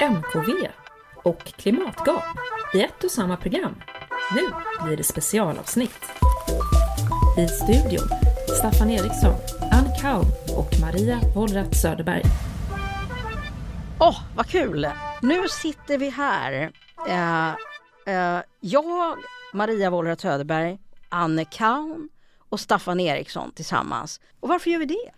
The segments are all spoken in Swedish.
MKV och klimatgap i ett och samma program. Nu blir det specialavsnitt. I studion Staffan Eriksson, Ann Kaum och Maria Wollratz Söderberg. Åh, oh, vad kul! Nu sitter vi här. Uh, uh, jag, Maria Wollratz Söderberg, Anne Kaun och Staffan Eriksson tillsammans. Och varför gör vi det?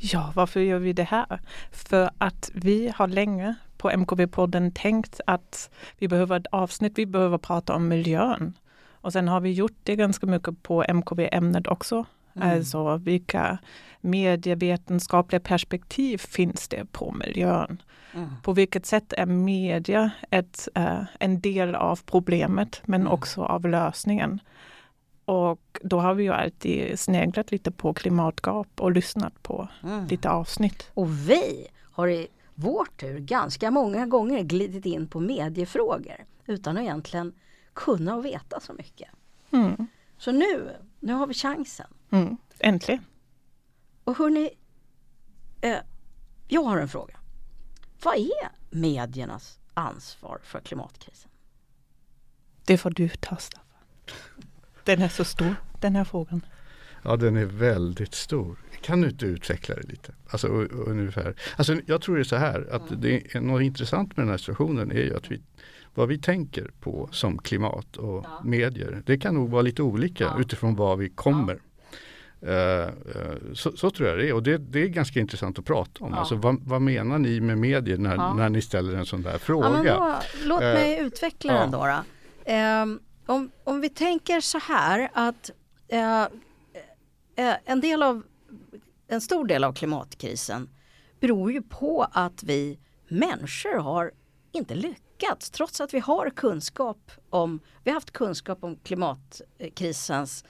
Ja, varför gör vi det här? För att vi har länge på MKV-podden tänkt att vi behöver ett avsnitt, vi behöver prata om miljön. Och sen har vi gjort det ganska mycket på MKV-ämnet också. Mm. Alltså vilka medievetenskapliga perspektiv finns det på miljön? Mm. På vilket sätt är media ett, uh, en del av problemet men mm. också av lösningen? Och då har vi ju alltid sneglat lite på klimatgap och lyssnat på mm. lite avsnitt. Och vi har i vår tur ganska många gånger glidit in på mediefrågor utan att egentligen kunna och veta så mycket. Mm. Så nu, nu har vi chansen. Mm. Äntligen! Och hörni, eh, jag har en fråga. Vad är mediernas ansvar för klimatkrisen? Det får du ta Staffan. Den är så stor, den här frågan. Ja, den är väldigt stor. Kan du inte utveckla det lite? Alltså, ungefär. Alltså, jag tror det är så här att det är något intressant med den här situationen är ju att vi, vad vi tänker på som klimat och ja. medier. Det kan nog vara lite olika ja. utifrån var vi kommer. Uh, uh, så, så, tror jag det är och det, det, är ganska intressant att prata om. Ja. Alltså, vad, vad, menar ni med medier när, ja. när ni ställer en sån där fråga? Ja, då, låt uh, mig utveckla den då. då. Um, om, om vi tänker så här att eh, eh, en, del av, en stor del av klimatkrisen beror ju på att vi människor har inte lyckats trots att vi har kunskap om, vi har haft kunskap om klimatkrisens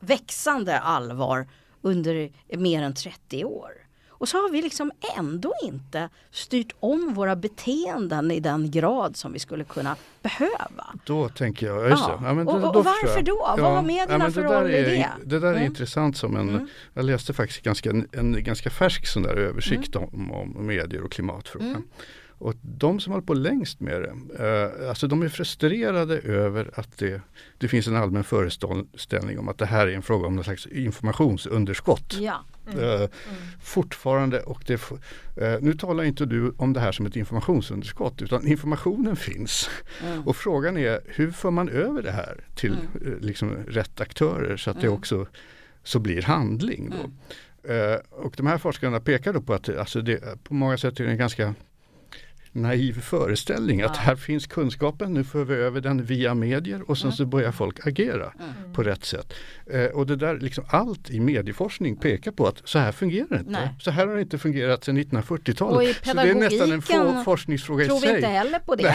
växande allvar under mer än 30 år. Och så har vi liksom ändå inte styrt om våra beteenden i den grad som vi skulle kunna behöva. Då tänker jag, just ja. ja men då, och, och varför då? Ja, Vad har medierna ja, för roll i det? Det där är mm. intressant som en, mm. jag läste faktiskt ganska, en ganska färsk sån där översikt mm. om, om medier och klimatfrågan. Mm. Och de som håller på längst med det, eh, alltså de är frustrerade över att det, det finns en allmän föreställning om att det här är en fråga om någon slags informationsunderskott. Ja. Mm. Uh, mm. Fortfarande, och det, uh, nu talar inte du om det här som ett informationsunderskott utan informationen finns. Mm. Och frågan är hur för man över det här till uh, liksom rätt aktörer så att det mm. också så blir handling. Då. Mm. och de här forskarna pekar då på att alltså det, på många sätt är det en ganska naiv föreställning att här finns kunskapen, nu för vi över den via medier och sen mm. så börjar folk agera mm. på rätt sätt. Eh, och det där, liksom allt i medieforskning pekar på att så här fungerar det inte. Nej. Så här har det inte fungerat sedan 1940-talet. Så det är nästan en få forskningsfråga i sig. Tror vi inte heller på det.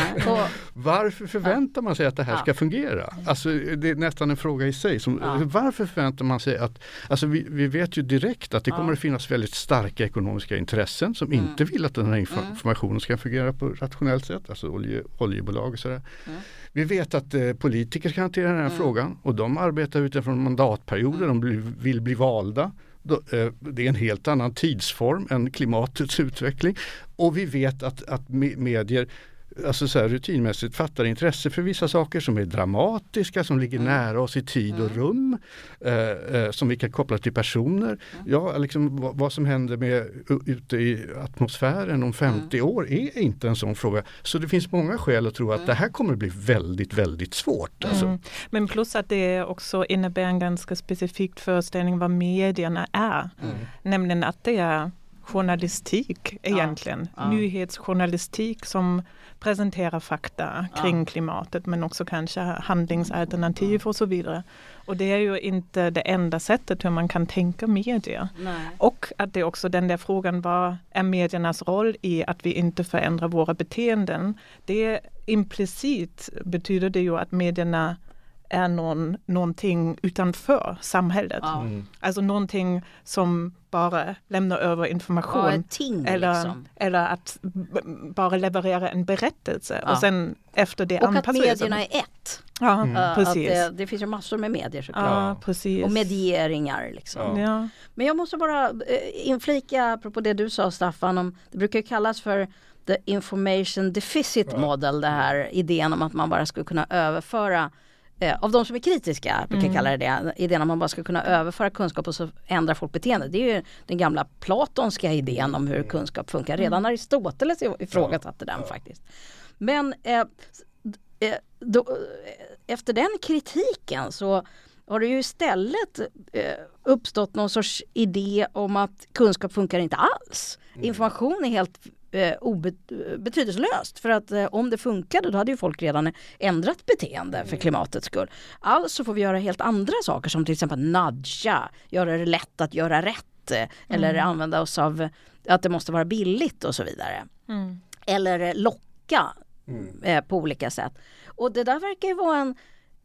varför förväntar man sig att det här ska fungera? Alltså, det är nästan en fråga i sig. Som, ja. Varför förväntar man sig att, alltså vi, vi vet ju direkt att det kommer att finnas väldigt starka ekonomiska intressen som mm. inte vill att den här mm. informationen ska fungera på ett rationellt sätt, alltså olje, oljebolag och sådär. Mm. Vi vet att eh, politiker kan hantera den här mm. frågan och de arbetar utifrån mandatperioder, de bli, vill bli valda. Eh, det är en helt annan tidsform än klimatets utveckling. Och vi vet att, att medier alltså så här, rutinmässigt fattar intresse för vissa saker som är dramatiska, som ligger mm. nära oss i tid och mm. rum, eh, eh, som vi kan koppla till personer. Mm. Ja, liksom, vad, vad, som händer med, ute i atmosfären om 50 mm. år är inte en sån fråga. Så det finns många skäl att tro att mm. det här kommer bli väldigt, väldigt svårt. Alltså. Mm. Men plus att det också innebär en ganska specifik föreställning vad medierna är. Nämligen att det är journalistik egentligen. Ja, ja. Nyhetsjournalistik som presenterar fakta kring ja. klimatet men också kanske handlingsalternativ och så vidare. Och det är ju inte det enda sättet hur man kan tänka medier. Nej. Och att det också den där frågan, vad är mediernas roll i att vi inte förändrar våra beteenden? Det implicit betyder det ju att medierna är någon, någonting utanför samhället. Mm. Alltså någonting som bara lämna över information. Ja, ting, eller, liksom. eller att bara leverera en berättelse ja. och sen efter det Och att medierna är ett. Ja, mm. precis. Det, det, finns ju massor med medier såklart. Ja, precis. Och medieringar. Liksom. Ja. Men jag måste bara eh, inflika, apropå det du sa Staffan, om, det brukar kallas för the information deficit model, det här idén om att man bara skulle kunna överföra av de som är kritiska, brukar mm. kalla det det, idén om man bara ska kunna överföra kunskap och så ändrar folk beteende. Det är ju den gamla platonska idén om hur kunskap funkar. Redan mm. Aristoteles ifrågasatte den faktiskt. Men eh, eh, då, efter den kritiken så har det ju istället eh, uppstått någon sorts idé om att kunskap funkar inte alls. Mm. Information är helt eh, betydelselöst. För att eh, om det funkade då hade ju folk redan ändrat beteende för mm. klimatets skull. Alltså får vi göra helt andra saker som till exempel nudga, göra det lätt att göra rätt eh, eller mm. använda oss av att det måste vara billigt och så vidare. Mm. Eller locka mm. på olika sätt. Och det där verkar ju vara en,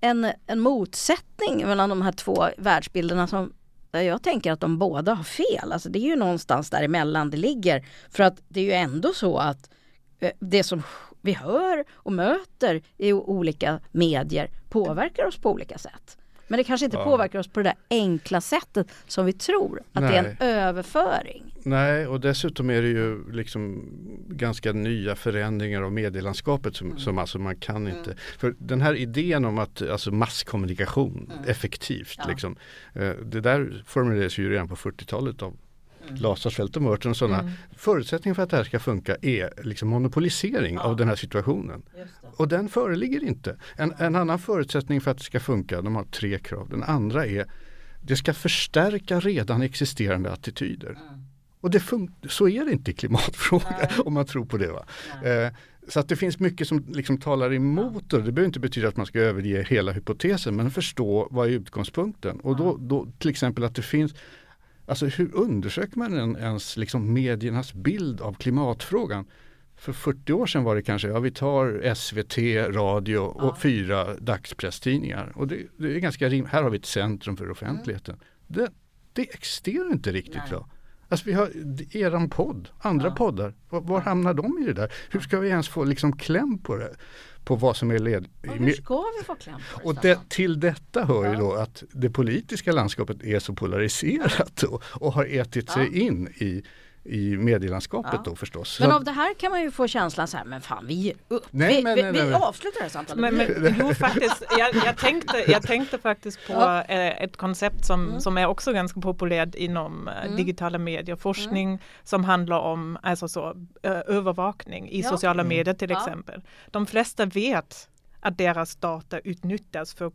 en, en motsättning mellan de här två världsbilderna som jag tänker att de båda har fel. Alltså det är ju någonstans däremellan det ligger. För att det är ju ändå så att eh, det som vi hör och möter i olika medier påverkar oss på olika sätt. Men det kanske inte ja. påverkar oss på det där enkla sättet som vi tror. Att Nej. det är en överföring. Nej, och dessutom är det ju liksom ganska nya förändringar av medielandskapet som, mm. som alltså man kan mm. inte. För den här idén om att alltså masskommunikation mm. effektivt, ja. liksom, eh, det där formulerades ju redan på 40-talet av mm. Lasarsfält och Merton och sådana. Mm. Förutsättningen för att det här ska funka är liksom monopolisering ja. av den här situationen. Och den föreligger inte. En, en, annan förutsättning för att det ska funka, de har tre krav. Den andra är det ska förstärka redan existerande attityder. Mm. Och det så är det inte i klimatfrågan om man tror på det. Va? Eh, så att det finns mycket som liksom talar emot och det behöver inte betyda att man ska överge hela hypotesen men förstå vad är utgångspunkten. Och då, då till exempel att det finns Alltså hur undersöker man ens liksom mediernas bild av klimatfrågan? För 40 år sedan var det kanske, ja vi tar SVT, radio och ja. fyra dagspresstidningar. Och det, det är ganska rim Här har vi ett centrum för offentligheten. Mm. Det, det existerar inte riktigt idag. Alltså vi har eran podd, andra ja. poddar. Var, var, hamnar de i det där? Hur ska vi ens få liksom kläm på det? På vad som är led... Ja, hur ska vi få kläm på det? Och det, till detta hör ja. ju då att det politiska landskapet är så polariserat och, och har ätit sig in i i medielandskapet ja. då förstås. Men av det här kan man ju få känslan så här, men fan vi ger upp. Nej, vi, men, vi, nej, vi avslutar det här samtalet. Men, men, jo, faktiskt, jag, jag, tänkte, jag tänkte faktiskt på ja. Eh, ett koncept som, mm. som är också ganska populärt inom eh, mm. digitala medier, forskning mm. som handlar om alltså så, övervakning i ja. sociala mm. medier till exempel. De flesta vet att deras data utnyttjas för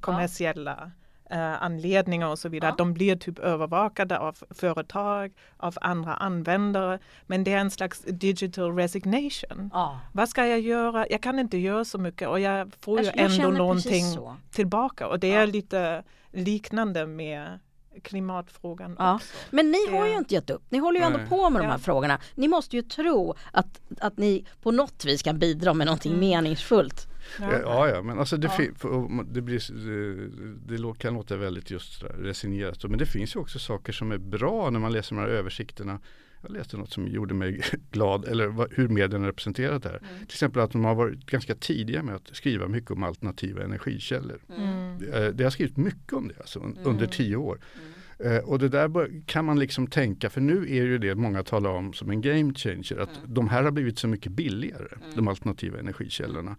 kommersiella eh, anledningar och så vidare. Ja. De blir typ övervakade av företag, av andra användare. Men det är en slags digital resignation. Ja. Vad ska jag göra? Jag kan inte göra så mycket och jag får jag, ju ändå någonting tillbaka. Och det är lite liknande med klimatfrågan ja. också. Men ni har ju inte gett upp. Ni håller ju ändå på med ja. de här frågorna. Ni måste ju tro att, att ni på något vis kan bidra med någonting mm. meningsfullt. Ja, ja, men alltså det, ja. det, blir, det, det, kan låta väldigt just resignerat. Men det finns ju också saker som är bra när man läser de här översikterna. Jag läste något som gjorde mig glad, eller hur medierna representerat här. Mm. Till exempel att de har varit ganska tidiga med att skriva mycket om alternativa energikällor. Mm. Det, eh, det har skrivit mycket om det alltså, mm. under tio år. Mm. Eh, och det där kan man liksom tänka, för nu är ju det många talar om som en game changer, att mm. de här har blivit så mycket billigare, mm. de alternativa energikällorna.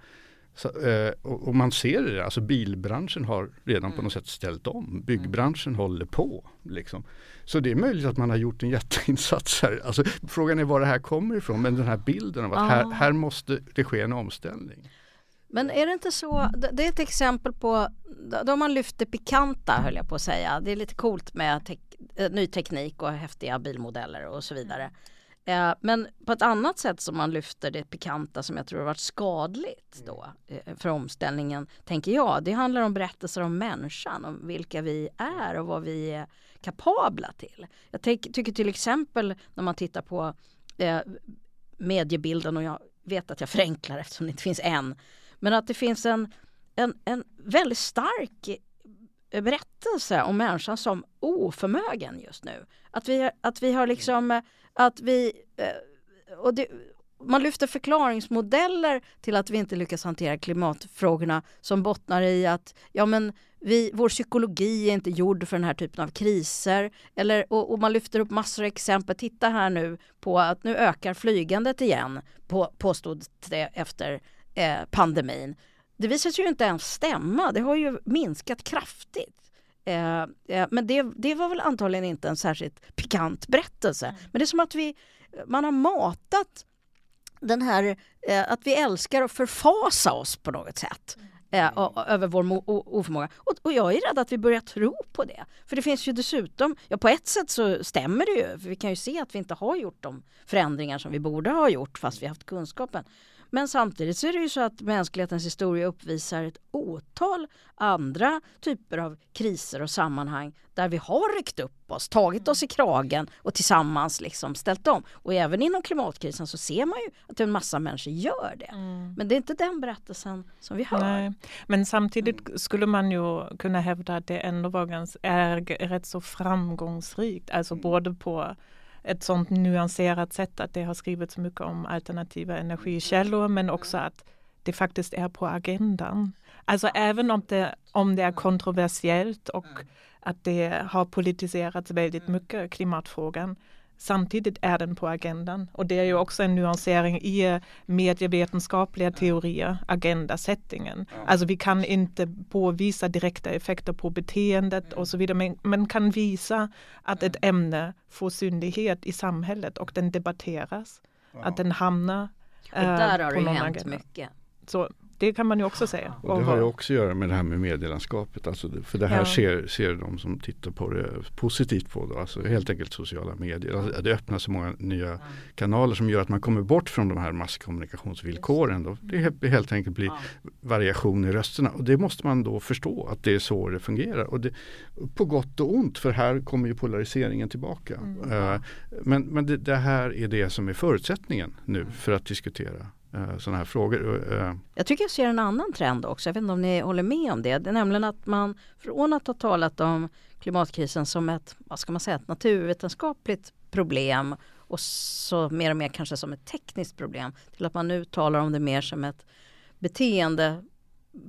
Så, eh, och, och, man ser det, alltså bilbranschen har redan mm. på något sätt ställt om. Byggbranschen mm. håller på. Liksom. Så det är möjligt att man har gjort en jätteinsats här. Alltså, frågan är var det här kommer ifrån, men den här bilden av att ah. här, här måste det ske en omställning. Men är det inte så, det är ett exempel på, då man lyfter pikanta höll jag på att säga. Det är lite coolt med te eh, ny teknik och häftiga bilmodeller och så vidare. Eh, men på ett annat sätt som man lyfter det pikanta som jag tror har varit skadligt då eh, för omställningen, tänker jag. Det handlar om berättelser om människan, om vilka vi är och vad vi är kapabla till. Jag tycker till exempel när man tittar på eh, mediebilden och jag vet att jag förenklar eftersom det inte finns en. Men att det finns en, en, en väldigt stark berättelse om människan som oförmögen just nu. Att vi, att vi har liksom att vi, eh, och det, man lyfter förklaringsmodeller till att vi inte lyckas hantera klimatfrågorna som bottnar i att ja, men vi, vår psykologi är inte gjord för den här typen av kriser. Eller, och, och man lyfter upp massor av exempel. Titta här nu på att nu ökar flygandet igen, på, påstods det efter eh, pandemin. Det visar sig ju inte ens stämma. Det har ju minskat kraftigt. Eh, eh, men det, det var väl antagligen inte en särskilt pikant berättelse. Mm. Men det är som att vi, man har matat den här eh, att vi älskar att förfasa oss på något sätt. Eh, över vår oförmåga. Och, och, jag är rädd att vi börjar tro på det. För det finns ju dessutom, ja på ett sätt så stämmer det ju. För vi kan ju se att vi inte har gjort de förändringar som vi borde ha gjort fast vi haft kunskapen. Men samtidigt så är det ju så att mänsklighetens historia uppvisar ett otal andra typer av kriser och sammanhang där vi har ryckt upp oss, tagit oss i kragen och tillsammans liksom ställt om. Och även inom klimatkrisen så ser man ju att en massa människor gör det. Mm. Men det är inte den berättelsen som vi hör. Nej. Men samtidigt skulle man ju kunna hävda att det ändå var ganska, är rätt så framgångsrikt, alltså mm. både på ett sånt nyanserat sätt att det har skrivits mycket om alternativa energikällor men också att det faktiskt är på agendan. Alltså även om det, om det är kontroversiellt och att det har politiserats väldigt mycket, klimatfrågan, Samtidigt är den på agendan och det är ju också en nyansering i medievetenskapliga teorier, agendasättningen. Alltså vi kan inte påvisa direkta effekter på beteendet och så vidare men, men kan visa att ett ämne får synlighet i samhället och den debatteras. Att den hamnar och där har det hänt agenda. mycket. Så det kan man ju också säga. Och det har ju också att göra med det här med medielandskapet. Alltså, för det här ja. ser, ser de som tittar på det positivt på. Då. Alltså helt enkelt sociala medier. Alltså, det öppnar så många nya ja. kanaler som gör att man kommer bort från de här masskommunikationsvillkoren. Då. Det helt enkelt blir ja. variation i rösterna. Och det måste man då förstå att det är så det fungerar. Och det, på gott och ont för här kommer ju polariseringen tillbaka. Mm. Uh, men men det, det här är det som är förutsättningen nu för att diskutera Eh, Eh, sådana här frågor. Eh, jag tycker jag ser en annan trend också. Jag vet inte om ni håller med om det. Det är nämligen att man från att ha talat om klimatkrisen som ett, vad ska man säga, ett naturvetenskapligt problem och så mer och mer kanske som ett tekniskt problem till att man nu talar om det mer som ett beteende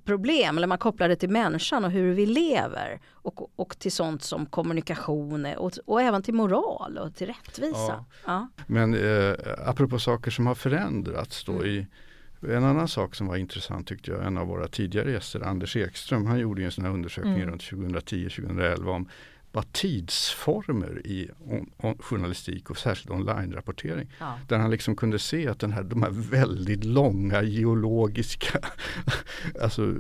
problem eller man kopplar det till människan och hur vi lever och, och till sånt som kommunikation och, och även till moral och till rättvisa. Ja. Ja. Men eh, apropå saker som har förändrats då mm. i en annan sak som var intressant tyckte jag, en av våra tidigare gäster, Anders Ekström, han gjorde en sån här undersökning mm. runt 2010-2011 om var tidsformer i on, on, journalistik och särskilt online-rapportering. Ja. Där han liksom kunde se att den här, de här väldigt långa geologiska alltså,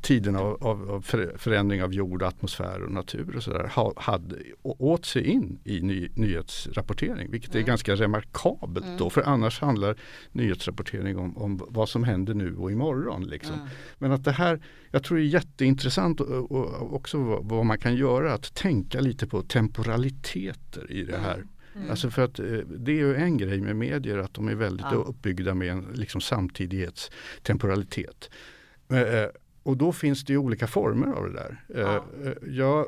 tiderna av, av, av, förändring av jord, atmosfär och natur och sådär hade åt sig in i ny, nyhetsrapportering. Vilket mm. är ganska remarkabelt mm. då för annars handlar nyhetsrapportering om, om vad som händer nu och imorgon. Liksom. Mm. Men att det här, jag tror det är jätteintressant och, och också vad, vad man kan göra att tänka tänka lite på temporaliteter i det här. Mm. Alltså för att eh, det är ju en grej med medier att de är väldigt ja. uppbyggda med en liksom samtidighetstemporalitet. Eh, och då finns det ju olika former av det där. Ja. Eh, jag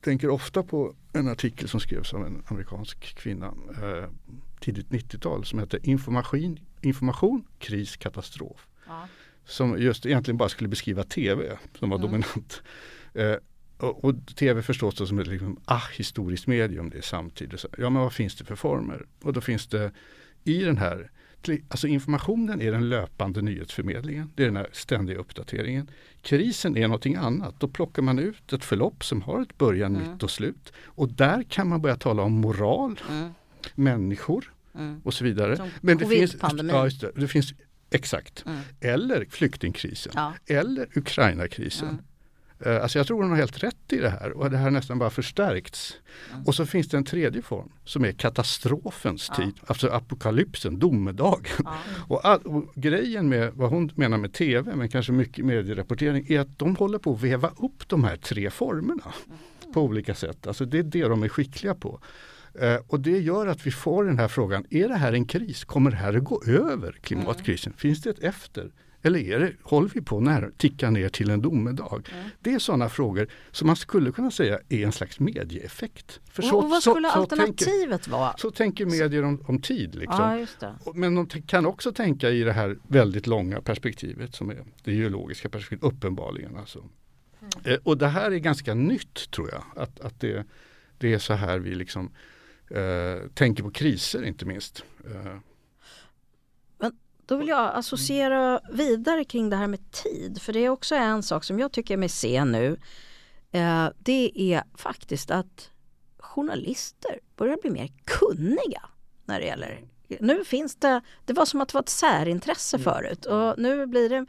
tänker ofta på en artikel som skrevs av en amerikansk kvinna tidigt 90-tal som heter Information, information kris, katastrof. Ja. Som just egentligen bara skulle beskriva tv som var mm. dominant och, och tv förstås då som ett liksom, ah, historiskt medium, det är samtidigt. Ja men vad finns det för former? Och då finns det i den här Alltså informationen är den löpande nyhetsförmedlingen. Det är den här ständiga uppdateringen. Krisen är någonting annat. Då plockar man ut ett förlopp som har ett början, mm. mitt och slut. Och där kan man börja tala om moral, mm. människor mm. och så vidare. Som Men det finns, ja, det, det finns Exakt. Mm. Eller flyktingkrisen. Ja. Eller Ukraina-krisen. Mm. Eh, alltså jag tror hon har helt rätt i det här och det här nästan bara förstärkts. Mm. Och så finns det en tredje form som är katastrofens ja. tid, alltså apokalypsen, domedagen. Ja. Och, all, och, grejen med vad hon menar med tv, men kanske mycket medierapportering, är att de håller på att veva upp de här tre formerna mm. på olika sätt. Alltså det är det de är skickliga på. Uh, och det gör att vi får den här frågan, är det här en kris? Kommer det här att gå över klimatkrisen? Mm. Finns det ett efter? Eller är det, håller vi på att ticka ner till en domedag? Mm. Det är sådana frågor som man skulle kunna säga är en slags medieeffekt. För så, och vad skulle så, alternativet vara? Så tänker medier om, om tid. Liksom. Ja, Men de kan också tänka i det här väldigt långa perspektivet som är det geologiska perspektivet, uppenbarligen. Alltså. Mm. Eh, och det här är ganska nytt tror jag. Att, att det, det är så här vi liksom eh, tänker på kriser inte minst. Eh. Då vill jag associera vidare kring det här med tid. För det är också en sak som jag tycker mig se nu. Eh, det är faktiskt att journalister börjar bli mer kunniga när det gäller nu finns det, det var som att det var ett särintresse mm. förut och nu blir det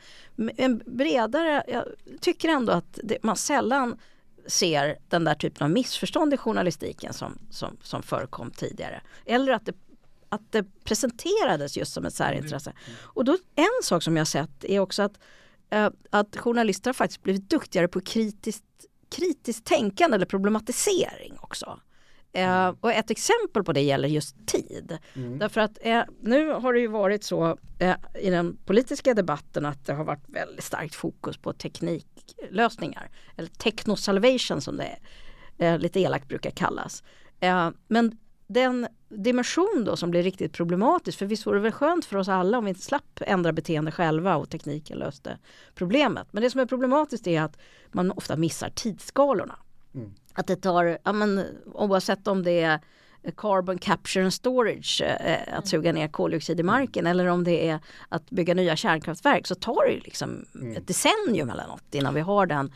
en bredare, jag tycker ändå att det, man sällan ser den där typen av missförstånd i journalistiken som, som, som förekom tidigare. Eller att det, att det presenterades just som ett särintresse. Och då, en sak som jag sett är också att, äh, att journalister har faktiskt blivit duktigare på kritiskt, kritiskt tänkande eller problematisering också. Eh, och ett exempel på det gäller just tid. Mm. Därför att eh, nu har det ju varit så eh, i den politiska debatten att det har varit väldigt starkt fokus på tekniklösningar. Eller technosalvation som det är, eh, lite elakt brukar kallas. Eh, men den dimension då som blir riktigt problematisk, för visst vore det väl skönt för oss alla om vi inte slapp ändra beteende själva och tekniken löste problemet. Men det som är problematiskt är att man ofta missar tidsskalorna. Mm. Att det tar, ja, men, oavsett om det är carbon capture and storage, eh, att suga ner koldioxid i marken eller om det är att bygga nya kärnkraftverk så tar det liksom mm. ett decennium eller något innan vi har den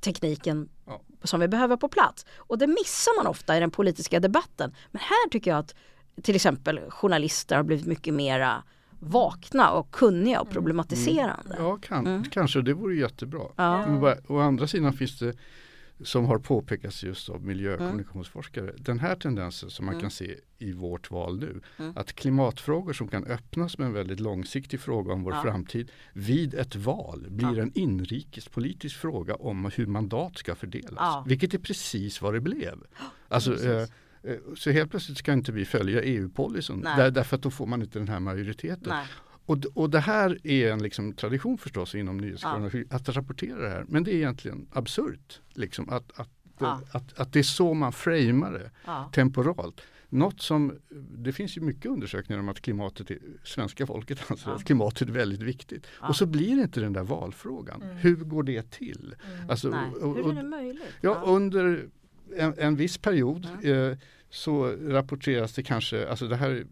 tekniken ja. Som vi behöver på plats. Och det missar man ofta i den politiska debatten. Men här tycker jag att till exempel journalister har blivit mycket mera vakna och kunniga och mm. problematiserande. Mm. Ja, kan, mm. kanske det vore jättebra. Ja. Men å andra sidan finns det som har påpekats just av miljökommunikationsforskare. Mm. Den här tendensen som man mm. kan se i vårt val nu. Mm. Att klimatfrågor som kan öppnas med en väldigt långsiktig fråga om vår ja. framtid vid ett val blir ja. en inrikespolitisk fråga om hur mandat ska fördelas. Ja. Vilket är precis vad det blev. Alltså, eh, eh, så helt plötsligt ska inte vi följa EU-policyn där, därför att då får man inte den här majoriteten. Nej. Och, och det här är en liksom tradition förstås inom nyhetsjournalistik ja. att rapportera det här. Men det är egentligen absurt. Liksom, att, att, ja. att, att, det är så man framar det ja. temporalt. Något som, det finns ju mycket undersökningar om att klimatet, är, svenska folket anser att klimatet är väldigt viktigt. Och så blir det inte den där valfrågan. Mm. Hur går det till? Mm. Alltså, och, Hur är det möjligt? Ja, under en, en viss period eh, så rapporteras det kanske, alltså det här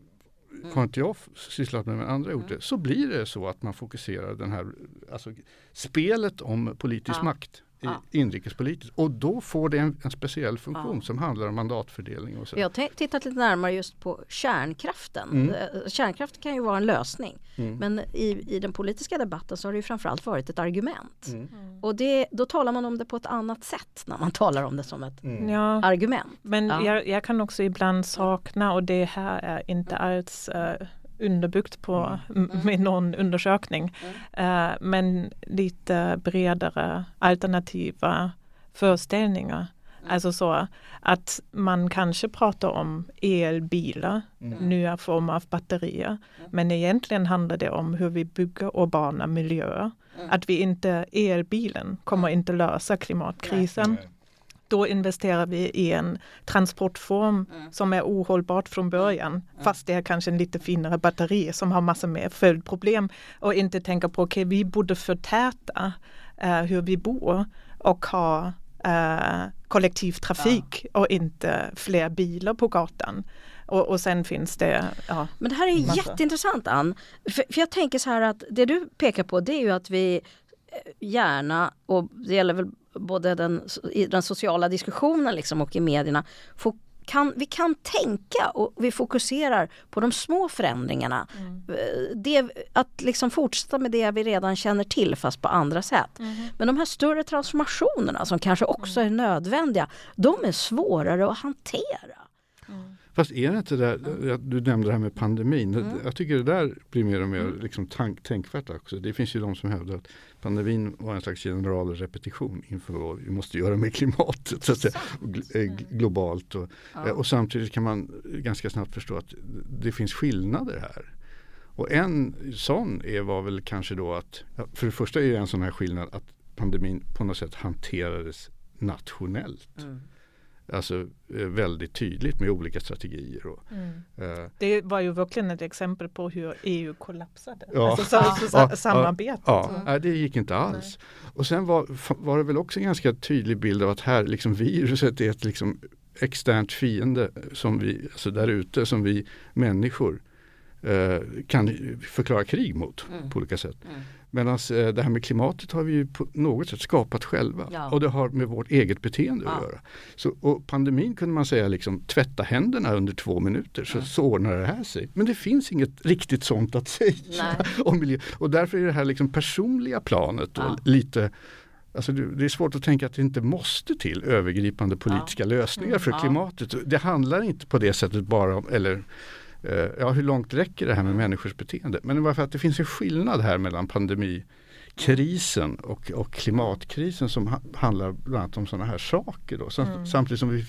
mm. har inte jag sysslat med men andra gjort det, så blir det så att man fokuserar den här, alltså spelet om politisk ja. makt ja. inrikespolitiskt. Och då får det en, en speciell funktion ja. som handlar om mandatfördelning. Och så. Jag har tittat lite närmare just på kärnkraften. Mm. Eh, kärnkraft kan ju vara en lösning. Mm. Men i, i den politiska debatten så har det ju framförallt varit ett argument. Mm. mm. Och det, då talar man om det på ett annat sätt när man talar om det som ett mm. ja. argument. Men jag, jag, kan också ibland sakna, och det här är inte alls uh, underbyggt på, mm. med någon undersökning. Mm. Uh, men lite bredare alternativa föreställningar. Mm. Alltså så att man kanske pratar om elbilar, mm. nya former av batterier. Mm. Men egentligen handlar det om hur vi bygger urbana miljöer. Mm. Att vi inte, elbilen kommer inte lösa klimatkrisen. Nej då investerar vi i en transportform mm. som är ohållbart från början. Mm. Fast det är kanske en lite finare batteri som har massor med följdproblem. Och inte tänka på, okej okay, vi borde förtäta uh, hur vi bor och ha uh, kollektivtrafik ja. och inte fler bilar på gatan. Och, och sen finns det... Ja, Men det här är massa. jätteintressant Ann. För, för jag tänker så här att det du pekar på det är ju att vi eh, gärna, och det gäller väl både den, i den sociala diskussionen liksom och i medierna får kan, vi kan tänka och vi fokuserar på de små förändringarna. Mm. Eh, det, att liksom fortsätta med det vi redan känner till fast på andra sätt. Mm. Men de här större transformationerna som kanske också mm. är nödvändiga, de är svårare att hantera. Mm. Fast är det inte det, du nämnde det här med pandemin. Mm. Jag tycker det där blir mer och mer mm. liksom tank, tänkvärt också. Det finns ju de som hävdar att pandemin var en slags generalrepetition inför vad vi måste göra med klimatet så att säga, mm. globalt. Och, ja. och samtidigt kan man ganska snabbt förstå att det finns skillnader här. Och en sån är, var väl kanske då att, för det första är det en sån här skillnad att pandemin på något sätt hanterades nationellt. Mm. Alltså eh, väldigt tydligt med olika strategier. Och, mm. eh, det var ju verkligen ett exempel på hur EU kollapsade. Ja, alltså, så, så, ja, samarbetet. Ja, ja, det gick inte alls. Nej. Och sen var, var det väl också en ganska tydlig bild av att här liksom viruset är ett liksom externt fiende som vi, alltså där ute som vi människor eh, kan förklara krig mot mm. på olika sätt. Mm. Medan eh, det här med klimatet har vi ju på något sätt skapat själva ja. och det har med vårt eget beteende ja. att göra. Så, och pandemin kunde man säga liksom tvätta händerna under två minuter så, ja. så ordnar det här sig. Men det finns inget riktigt sånt att säga om miljö. Och därför är det här liksom personliga planet lite Alltså det är svårt att tänka att det inte måste till övergripande politiska lösningar för klimatet. Det handlar inte på det sättet bara om, eller ja, hur långt räcker det här med människors beteende? Men det var för att det finns en skillnad här mellan pandemikrisen och, och klimatkrisen som ha, handlar bland annat om sådana här saker. Då. Samt, mm. Samtidigt som vi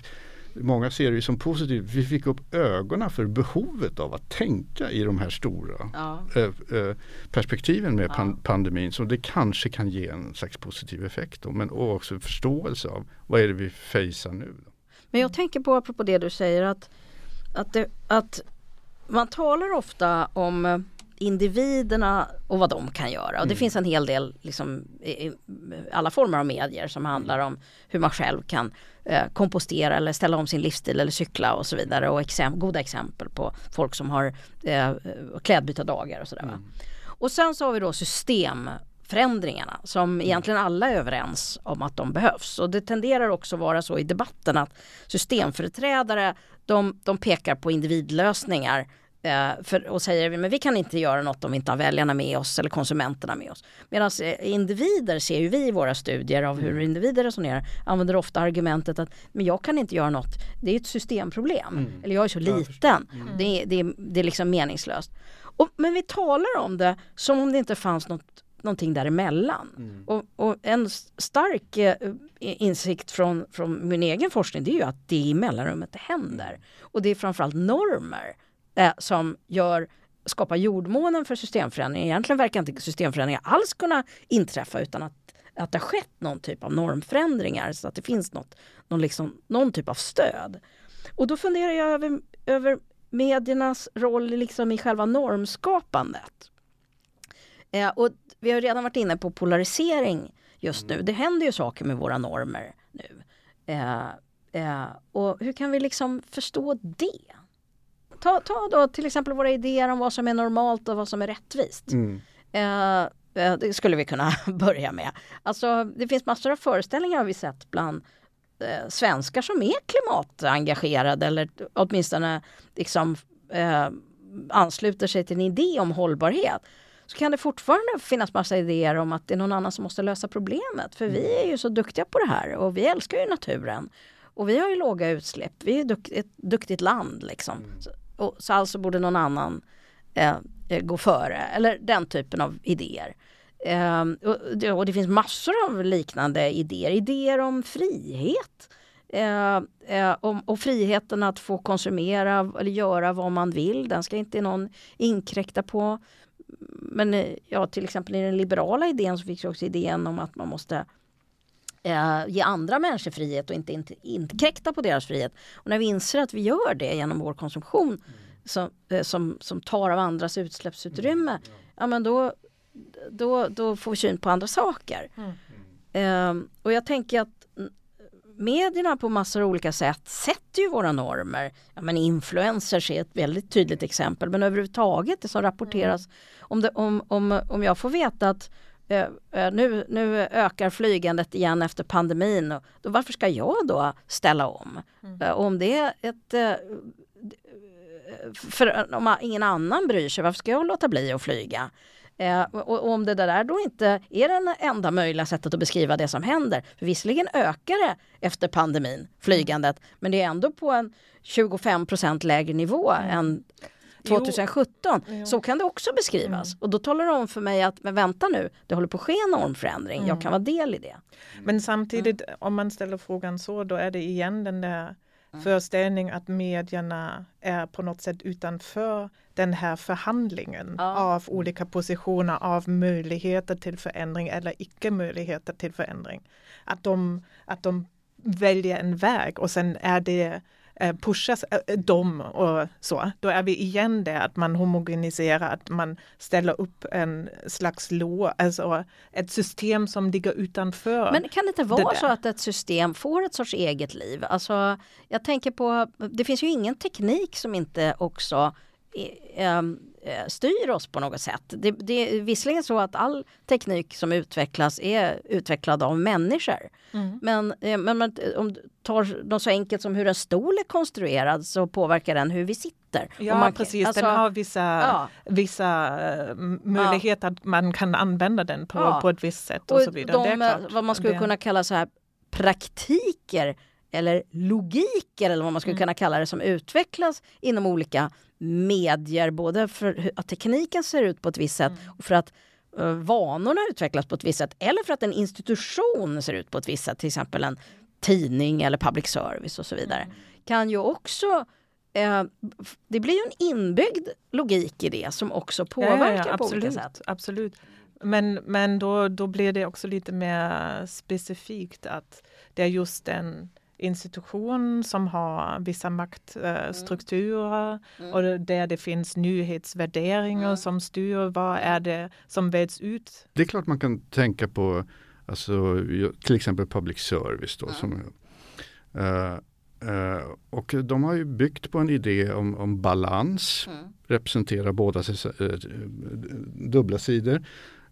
Många ser det som positivt. Vi fick upp ögonen för behovet av att tänka i de här stora ja. äh, äh, perspektiven med pan pandemin. Så det kanske kan ge en slags positiv effekt. Då, men också förståelse av vad är det vi fejsar nu. Då. Men jag tänker på apropå det du säger att, att, det, att man talar ofta om eh, individerna och vad de kan göra. Och det mm. finns en hel del, liksom, i, alla former av medier som handlar om hur man själv kan eh, kompostera eller ställa om sin livsstil eller cykla och så vidare. Och exem goda exempel på folk som har eh, klädbytardagar och sådär. Mm. Och sen så har vi då systemförändringarna som mm. egentligen alla är överens om att de behövs. Och det tenderar också vara så i debatten att systemföreträdare de, de pekar på individlösningar för, och säger men vi kan inte göra något om vi inte har väljarna med oss eller konsumenterna med oss. Medan eh, individer ser ju vi i våra studier av hur mm. individer resonerar använder ofta argumentet att men jag kan inte göra något, det är ett systemproblem. Mm. Eller jag är så liten, mm. det, det, det är liksom meningslöst. Och, men vi talar om det som om det inte fanns något någonting däremellan. Mm. Och, och en stark eh, insikt från, från min egen forskning det är ju att det är i mellanrummet det händer. Och det är framförallt normer eh, som gör skapar jordmånen för systemförändringar. Egentligen verkar inte systemförändringar alls kunna inträffa utan att, att det har skett någon typ av normförändringar så att det finns något, någon, liksom, någon typ av stöd. Och då funderar jag över, över mediernas roll liksom i själva normskapandet. Eh, och vi har redan varit inne på polarisering just nu. Det händer ju saker med våra normer nu. Eh, eh, och hur kan vi liksom förstå det? Ta, ta då till exempel våra idéer om vad som är normalt och vad som är rättvist. Mm. Eh, eh det skulle vi kunna börja med. Alltså det finns massor av föreställningar har vi sett bland eh, svenskar som är klimatengagerade eller åtminstone liksom eh, ansluter sig till en idé om hållbarhet så kan det fortfarande finnas massa idéer om att det är någon annan som måste lösa problemet. För vi är ju så duktiga på det här och vi älskar ju naturen. Och vi har ju låga utsläpp, vi är dukt, ett duktigt land liksom. Mm. Så, och, så alltså borde någon annan eh, eh, gå före, eller den typen av idéer. Eh, och, det, och, det, finns massor av liknande idéer, idéer om frihet. Ehm, eh, eh, och friheten att få konsumera eller göra vad man vill, den ska inte någon inkräkta på men eh, ja, till exempel i den liberala idén så finns också idén om att man måste eh, ge andra människor frihet och inte, inkräkta på deras frihet. Och när vi inser att vi gör det genom vår konsumtion mm. som, eh, som, som tar av andras utsläppsutrymme, mm. ja. ja. men då, då, då får vi syn på andra saker. Mm. Eh, och jag tänker att medierna på massor av olika sätt sätter ju våra normer. Ja, men influencers är ett väldigt tydligt exempel men överhuvudtaget det som rapporteras mm. om, det, om, om, om jag får veta att nu, nu ökar flygandet igen efter pandemin. Och då, varför ska jag då ställa om? Mm. Eh, om det är ett eh, för om ingen annan bryr sig, varför ska jag låta bli att flyga? Eh, och, om det där då inte är det enda möjliga sättet att beskriva det som händer, för visserligen ökar det efter pandemin, flygandet, men det är ändå på en 25% lägre nivå mm. än 2017. Jo. Så kan det också beskrivas. Mm. Och då talar det om för mig att, men vänta nu, det håller på att ske en normförändring. Mm. Jag kan vara del i det. Men samtidigt, mm. om man ställer frågan så, då är det igen den där mm. föreställning att medierna är på något sätt utanför den här förhandlingen ja. av olika positioner av möjligheter till förändring eller icke möjligheter till förändring. Att de, att de väljer en väg och sen är det pushas eh, dem och så, då är vi igen där att man homogeniserar, att man ställer upp en slags lå, alltså ett system som ligger utanför. Men kan det inte vara det så att ett system får ett sorts eget liv? Alltså, jag tänker på, det finns ju ingen teknik som inte också um, Eh, styr oss på något sätt. Det, det är visserligen så att all teknik som utvecklas är utvecklad av människor. Mm. Men, eh, men om du tar något så enkelt som hur en stol är konstruerad så påverkar den hur vi sitter. Ja man, precis, alltså, den har vissa, ja. vissa uh, möjligheter ja. att man kan använda den på, ja. på ett visst sätt. Och, och så vidare. De, vad man skulle det. kunna kalla så här praktiker eller logiker eller vad man skulle mm. kunna kalla det som utvecklas inom olika medier. Både för att tekniken ser ut på ett visst sätt mm. och för att uh, vanorna utvecklas på ett visst sätt. Eller för att en institution ser ut på ett visst sätt. Till exempel en tidning eller public service och så vidare. Mm. Kan ju också uh, det blir ju en inbyggd logik i det som också påverkar ja, ja, ja, på olika sätt. Absolut. Men, men då, då blir det också lite mer specifikt att det är just den institution som har vissa maktstrukturer mm. och där det finns nyhetsvärderingar mm. som styr vad är det som väljs ut. Det är klart man kan tänka på alltså, till exempel public service. Då, som, uh, uh, och de har ju byggt på en idé om, om balans, mm. representera båda uh, dubbla sidor.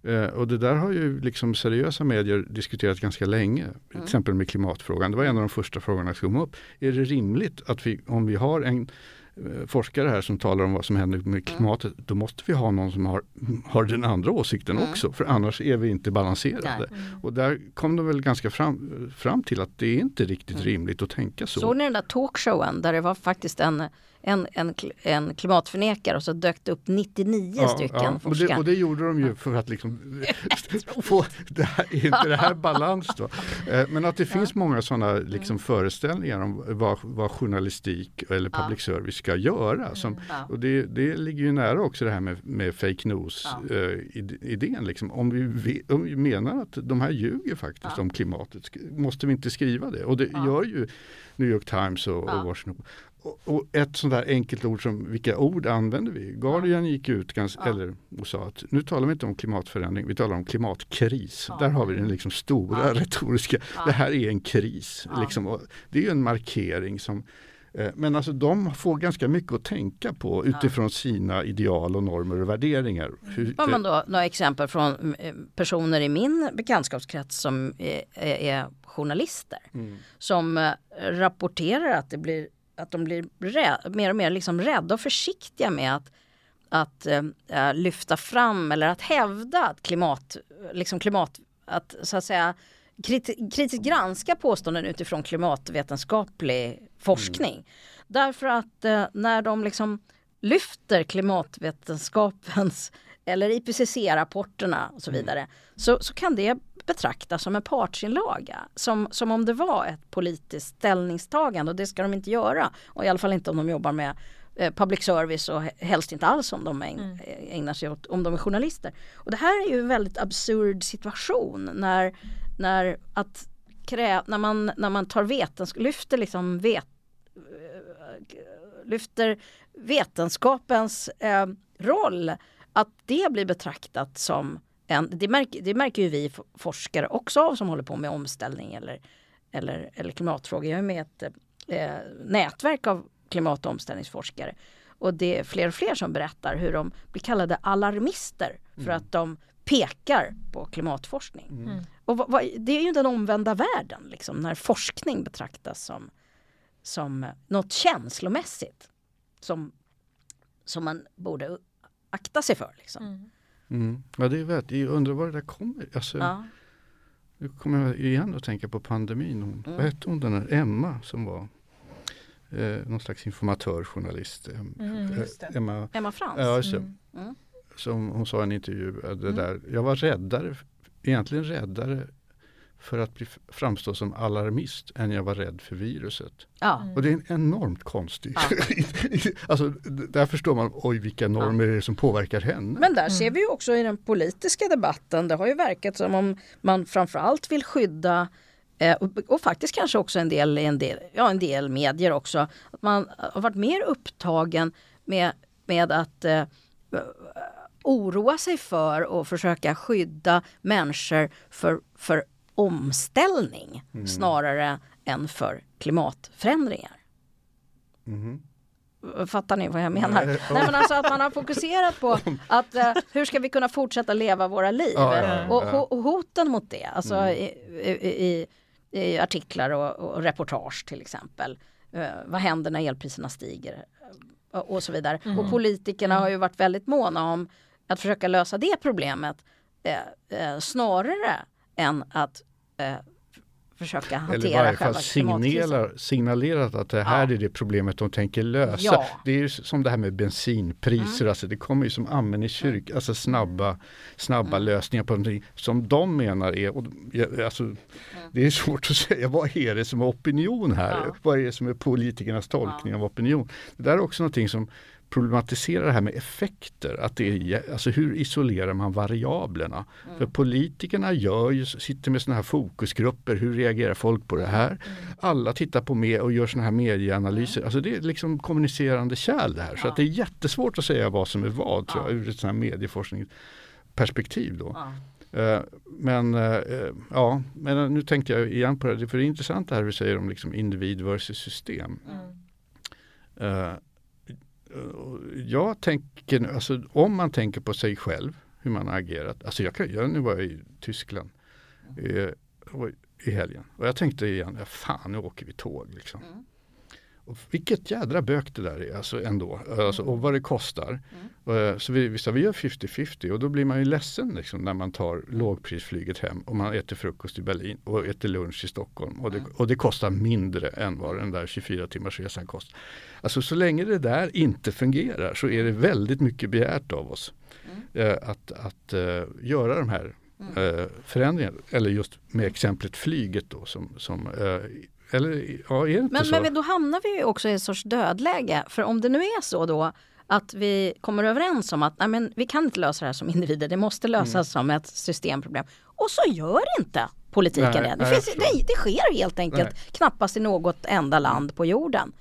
Eh, och det där har ju liksom seriösa medier diskuterat ganska länge. Mm. Till exempel med klimatfrågan. Det var en av de första frågorna som kom upp. Är det rimligt att vi, om vi har en Eh, forskare här som talar om vad som händer med mm. klimatet, mm. då måste vi ha någon som har, har den andra åsikten mm. också, för annars är vi inte balanserade. Mm. Och där kom de väl ganska fram, fram till att det är inte riktigt mm. rimligt att tänka så. Såg ni den där talkshowen där det var faktiskt en en, en, en klimatförnekare och så dök det upp 99 ja, stycken ja, forskare. Och det, och det, gjorde de ju för att liksom få det här, inte det här balans då. Eh, men att det finns många sådana liksom föreställningar om vad, vad journalistik eller public service ska göra. Som, och det, det ligger ju nära också det här med, med fake news-idén. Eh, liksom. Om, vi, om vi menar att de här ljuger faktiskt om klimatet, måste vi inte skriva det? Och det gör ju New York Times och, och Washington och ett sånt där enkelt ord som vilka ord använder vi? Guardian gick ut ganska, ja. eller, och sa att nu talar vi inte om klimatförändring, vi talar om klimatkris. Ja. Där har vi den liksom stora ja. retoriska, det här är en kris. Liksom, det är en markering som eh, men alltså de får ganska mycket att tänka på utifrån sina ideal och normer och värderingar. Hur, Har man då några exempel från eh, personer i min bekantskapskrets som är, är journalister mm. som eh, rapporterar att det blir att de blir rädd, mer och mer liksom rädda och försiktiga med att, att äh, lyfta fram eller att hävda att klimat, liksom klimat, att så att säga kriti kritiskt granska påståenden utifrån klimatvetenskaplig forskning. Mm. Därför att äh, när de liksom lyfter klimatvetenskapens eller IPCC-rapporterna och så mm. vidare mm. så, så kan det betraktas som en partsinlaga. Som, som om det var ett politiskt ställningstagande och det ska de inte göra. Och i alla fall inte om de jobbar med eh, public service och helst inte alls om de mm. ägnar sig åt, om de är journalister. Och det här är ju en väldigt absurd situation när, när, att krä, när, man, när man tar vetenskap, lyfter liksom vet, eh, lyfter vetenskapens eh, roll, att det blir betraktat som en, det, märker, det märker ju vi forskare också av som håller på med omställning eller, eller, eller klimatfrågor. Jag är med i ett eh, nätverk av klimat och omställningsforskare. Och det är fler och fler som berättar hur de blir kallade alarmister för mm. att de pekar på klimatforskning. Mm. mm. Och vad, vad, det är ju den omvända världen liksom, när forskning betraktas som, som något känslomässigt som, som man borde akta sig för. Liksom. Mm. Mm. Ja det är väldigt, jag undrar var det där kommer. Alltså, ja. Nu kommer jag igen att tänka på pandemin. Hon, mm. Vad hette hon den där Emma som var eh, någon slags informatörjournalist. Mm, eh, Emma, Emma Frans. Ja, just mm. Som hon sa i en intervju. Det mm. där, jag var räddare, egentligen räddare för att bli, framstå som alarmist än jag var rädd för viruset. Ja. Och det är en enormt konstig. Ja. alltså, där förstår man, oj vilka normer ja. är det som påverkar henne. Men där ser vi också i den politiska debatten, det har ju verkat som om man framförallt vill skydda eh, och, och, faktiskt kanske också en del, en, del, ja, en del medier också, att man har varit mer upptagen med, med att eh, oroa sig för och försöka skydda människor för, för omställning mm. snarare än för klimatförändringar. Mm. Fattar ni vad jag menar? Nej, men alltså att man har fokuserat på att uh, hur ska vi kunna fortsätta leva våra liv? Ja, ja, och, och, hoten mot det, alltså mm. i, i, i, artiklar och, och, reportage till exempel. Uh, vad händer när elpriserna stiger? Uh, och så vidare. Mm. Och politikerna har ju varit väldigt måna om att försöka lösa det problemet snarare än att eh, försöka hantera Eller i varje fall signaler, signalerat att det här ja. är det problemet de tänker lösa. Ja. Det är ju som det här med bensinpriser, mm. alltså det kommer ju som amen i kyrk, mm. alltså snabba, snabba mm. lösningar på någonting som de menar är, och, alltså, mm. det är svårt att säga, vad är det som är opinion här? Ja. Vad är det som är politikernas tolkning av opinion? Det där är också någonting som problematisera det här med effekter. Att det är, alltså hur isolerar man variablerna? Mm. För politikerna gör ju, sitter med sådana här fokusgrupper. Hur reagerar folk på det här? Mm. Alla tittar på med och gör sådana här medieanalyser. Mm. Alltså det är liksom kommunicerande kärl det här. Så att det är jättesvårt att säga vad som är vad tror jag, ur ett sådant här medieforskningsperspektiv. Då. Uh, men uh, ja, men nu tänkte jag igen på det, för det är intressant det här vi säger om liksom individ versus system. Jag tänker, alltså, om man tänker på sig själv, hur man har agerat. Alltså jag, kan, jag, nu var jag i Tyskland eh, i helgen och jag tänkte igen, ja, fan nu åker vi tåg. Liksom. Mm. Och vilket jädra bök det där är alltså ändå. Alltså, och vad det kostar. Mm. Så vi, vi, så vi gör 50-50 och då blir man ju ledsen liksom, när man tar lågprisflyget hem och man äter frukost i Berlin och äter lunch i Stockholm. Och det, mm. och det kostar mindre än vad den där 24 timmars resan kostar. Alltså så länge det där inte fungerar så är det väldigt mycket begärt av oss. Mm. Eh, att, att uh, göra de här uh, förändringarna. Eller just med exemplet flyget då som, som eller ja, men? Men då hamnar vi ju också i en sorts dödläge. För om det nu är så då att vi kommer överens om att nej, men vi kan inte lösa det här som individer, det måste lösas mm. som ett systemproblem. Och så gör inte politiken nej, det. Det, finns, det, det, sker helt enkelt nej. knappast i något enda land på jorden.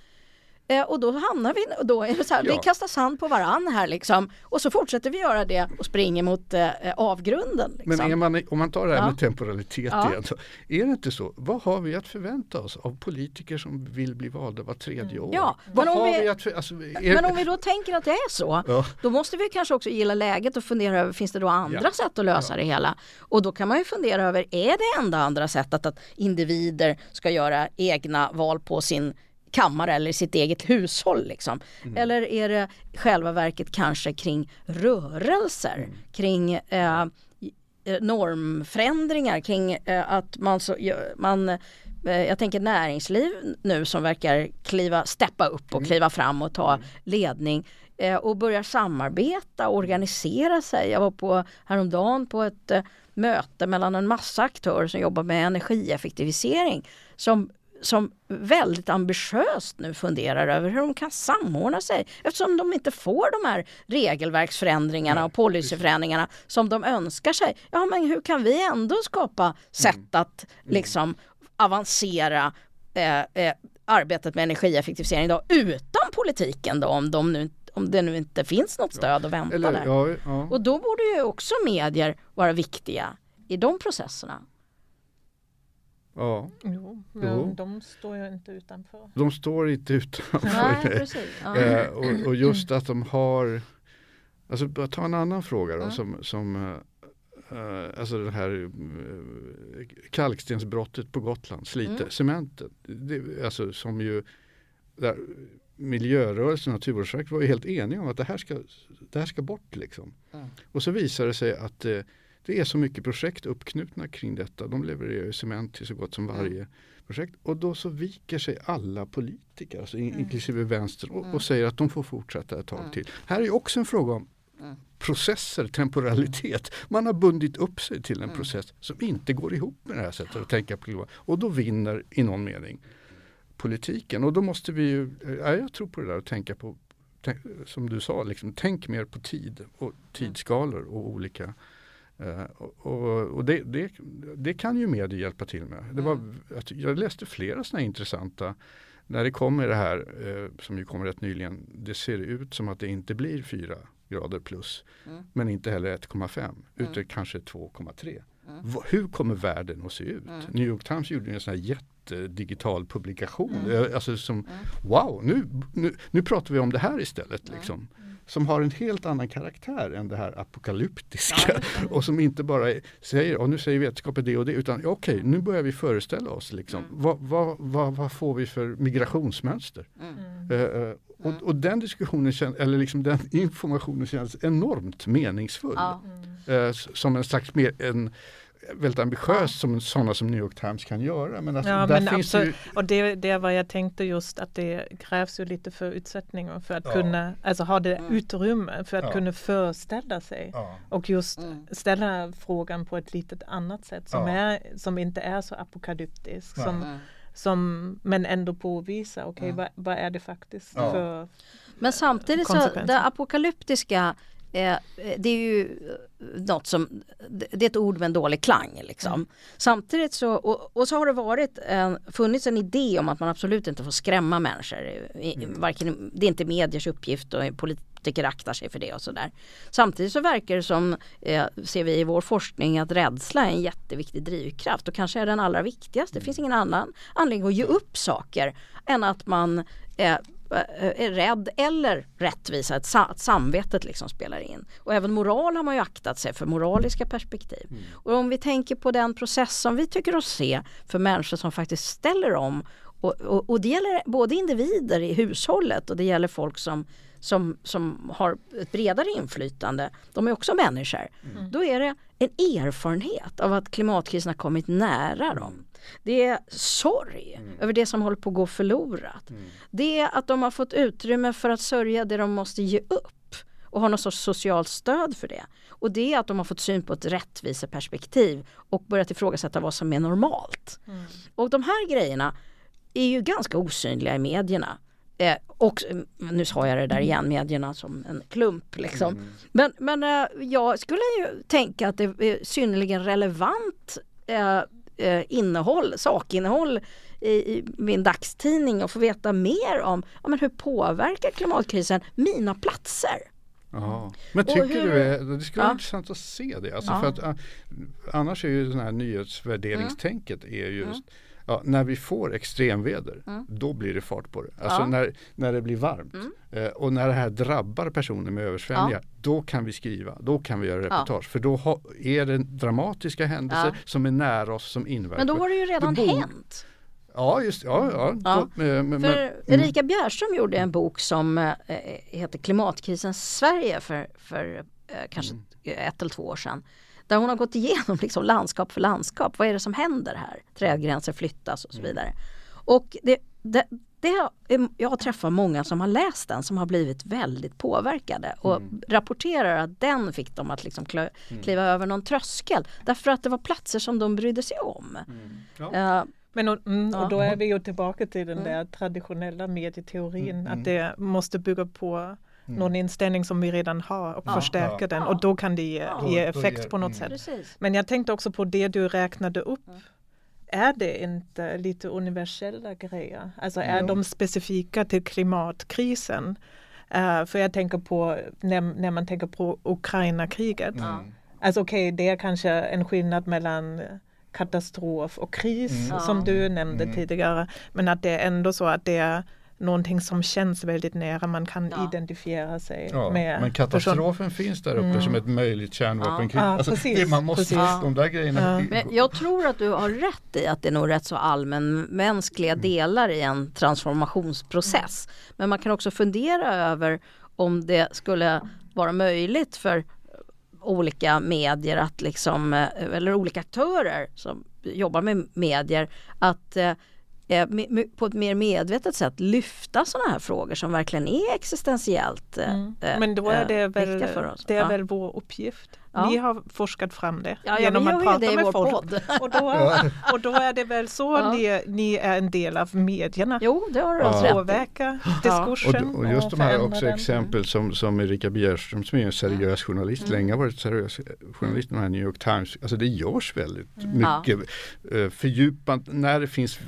Eh, och då hamnar vi, då är det så här, ja. vi kastar sand på varann här liksom. Och så fortsätter vi göra det och springer mot eh, avgrunden. Liksom. Men man, om man tar det här ja. med temporalitet ja. igen. Så är det inte så? Vad har vi att förvänta oss av politiker som vill bli valda var tredje år? Ja, men om, vi, att, alltså, är, men om vi då tänker att det är så. Ja. Då måste vi kanske också gilla läget och fundera över, finns det då andra sätt att lösa det hela? Och då kan man ju fundera över, är det enda andra sättet att individer ska göra egna val på sin kammare eller sitt eget hushåll. Liksom. Mm. Eller är det själva verket kanske kring rörelser, mm. kring eh, eh, normförändringar, kring eh, att man, så, man eh, jag tänker näringsliv nu som verkar kliva, steppa upp och mm. kliva fram och ta mm. ledning eh, och börja samarbeta och organisera sig. Jag var på häromdagen på ett eh, möte mellan en massa aktörer som jobbar med energieffektivisering som som väldigt ambitiöst nu funderar över hur de kan samordna sig eftersom de inte får de här regelverksförändringarna och policyförändringarna som de önskar sig. Ja men hur kan vi ändå skapa sätt mm. att mm. liksom avancera eh, eh, arbetet med energieffektivisering då, utan politiken då om, de nu, om det nu inte finns något stöd att vänta Eller, där. Ja, ja. Och då borde ju också medier vara viktiga i de processerna. Ja. Jo, men jo. de står ju inte utanför. De står inte utanför. Nej, precis. Ja. Eh, och, och, just att de har, alltså ta en annan fråga då, ja. som, som uh, alltså det här uh, kalkstensbrottet på Gotland, Slite, mm. cementen. Det, alltså som ju där, miljörörelsen och Naturvårdsverket var ju helt eniga om att det här ska, det här ska bort. Liksom. Mm. Och så visar det sig att uh, det är så mycket projekt uppknutna kring detta. De levererar ju cement till så gott som varje mm. projekt. Och då så viker sig alla politiker, alltså mm. inklusive vänster och, och, säger att de får fortsätta ett tag till. Här är också en fråga om mm. processer, temporalitet. Man har bundit upp sig till en mm. process som inte går ihop med det här sättet att tänka på. Och då vinner i någon mening politiken. Och då måste vi ju, ja, jag tror på det där att tänka på, som du sa, liksom, tänk mer på tid och tidsskalor och olika Uh, och, och det, det, det, kan ju medier hjälpa till med. Det var, mm. jag läste flera sådana intressanta när det kommer det här eh, som ju kommer rätt nyligen. Det ser ut som att det inte blir 4 grader plus. Mm. Men inte heller 1,5 mm. utan kanske 2,3. Mm. Hur kommer världen att se ut? Mm. New York Times gjorde en sån här jättedigital publikation. Mm. Eh, alltså som. Wow, nu, nu, nu pratar vi om det här istället. Liksom som har en helt annan karaktär än det här apokalyptiska. Ja, och som inte bara säger, och nu säger vetenskapen det och det, utan okej, okay, nu börjar vi föreställa oss liksom, mm. vad, vad, vad, vad, får vi för migrationsmönster? Mm. Uh, och, och, den diskussionen, eller liksom den informationen känns enormt meningsfull. Ja. Mm. Uh, som en slags mer, en, väldigt ambitiöst som sådana som New York Times kan göra. Men, alltså, ja, men absolut, ju... och det, det var jag tänkte just att det krävs ju lite förutsättningar för att ja. kunna alltså ha det mm. utrymme för att ja. kunna föreställa sig ja. och just mm. ställa frågan på ett lite annat sätt som, är, som inte är så apokalyptisk. Som, mm. som, men ändå påvisa, okej okay, vad, vad, är det faktiskt för Men samtidigt så det apokalyptiska Eh, det är ju eh, något som, det är ett ord med en dålig klang liksom. Mm. Samtidigt så, och, och, så har det varit en, funnits en idé om att man absolut inte får skrämma människor. Mm. Varken, det är inte mediers uppgift och politiker aktar sig för det och sådär. Samtidigt så verkar det som, eh, ser vi i vår forskning, att rädsla är en jätteviktig drivkraft och kanske är den allra viktigaste. Det finns ingen annan anledning att ge upp saker än att man Eh, är rädd eller rättvisa, att, samvetet liksom spelar in. Och även moral har man ju aktat sig för moraliska perspektiv. Mm. Och om vi tänker på den process som vi tycker oss se för människor som faktiskt ställer om och, och, och det gäller både individer i hushållet och det gäller folk som som, som har ett bredare inflytande, de är också människor. Mm. Då är det en erfarenhet av att klimatkrisen har kommit nära dem. Det är sorg mm. över det som håller på att gå förlorat. Mm. Det är att de har fått utrymme för att sörja det de måste ge upp och ha någon sorts socialt stöd för det. Och det är att de har fått syn på ett rättviseperspektiv och börjat ifrågasätta vad som är normalt. Mm. Och de här grejerna är ju ganska osynliga i medierna. Eh, och nu sa jag det där igen, medierna som en klump liksom. Mm. Men, men eh, jag skulle ju tänka att det är synnerligen relevant eh, eh, innehåll, sakinnehåll i, i, min dagstidning och få veta mer om ja, men hur påverkar klimatkrisen mina platser. Ja. Men tycker hur, du, det skulle vara intressant att se det. Alltså ja. för att, uh, annars är ju det här nyhetsvärderingstänket är just. Ja, när vi får extremväder, mm. då blir det fart på det. Alltså ja. när, när det blir varmt mm. eh, och när det här drabbar personer med översvämningar, ja. då kan vi skriva, då kan vi göra reportage. För då ha, är det dramatiska händelser som är nära oss som inverkar. Men då har det ju redan då, hänt. Ja, just ja. ja. ja. Eh, men, för mm. Erika Bjärström gjorde en bok som eh, heter Klimatkrisen Sverige för, för eh, kanske mm. ett eller två år sedan. Där hon har gått igenom liksom landskap för landskap. Vad är det som händer här? Trädgränser flyttas och så mm. vidare. Och det, det, det, jag har träffat många som har läst den som har blivit väldigt påverkade och mm. rapporterar att den fick dem att liksom mm. kliva mm. över någon tröskel. Därför att det var platser som de brydde sig om. Mm. Ja. Uh, men och, mm, och, då är vi ju tillbaka till den där traditionella medieteorin att det måste bygga på mm. någon inställning som vi redan har och ja, förstärka ja. den och då kan det ge, ja. ge effekt på något mm. sätt. Precis. Men jag tänkte också på det du räknade upp. Är det inte lite universella grejer? Alltså är de specifika till klimatkrisen? Uh, för jag tänker på när, när man tänker på Ukraina-kriget. Mm. Alltså okej, okay, det är kanske en skillnad mellan katastrof och kris mm. som du nämnde mm. tidigare. Men att det är ändå så att det är någonting som känns väldigt nära, man kan ja. identifiera sig ja, med. Men katastrofen person. finns där uppe mm. som ett möjligt kärnvapenkrig. Ja. Alltså, precis, man måste, precis. de där grejerna. Men jag tror att du har rätt i att det är nog rätt så allmänmänskliga mm. delar i en transformationsprocess. Men man kan också fundera över om det skulle vara möjligt för olika medier att liksom, eller olika aktörer som jobbar med medier att eh, eh, på ett mer medvetet sätt lyfta sådana här frågor som verkligen är existentiellt eh, mm. Men då är det väl. Det är ja. väl vår uppgift. Ja. Ni har forskat fram det ja, genom att prata med folk. Podd. Och då, och då är det väl så ja. ni, ni är en del av medierna. Jo, det har du ja. Påverka diskursen. Och, och just de här också den. exempel som, som Erika Bjerström som är en seriös journalist, mm. länge varit seriös journalist med New York Times. Alltså det görs väldigt mm. mycket uh, fördjupat, när det finns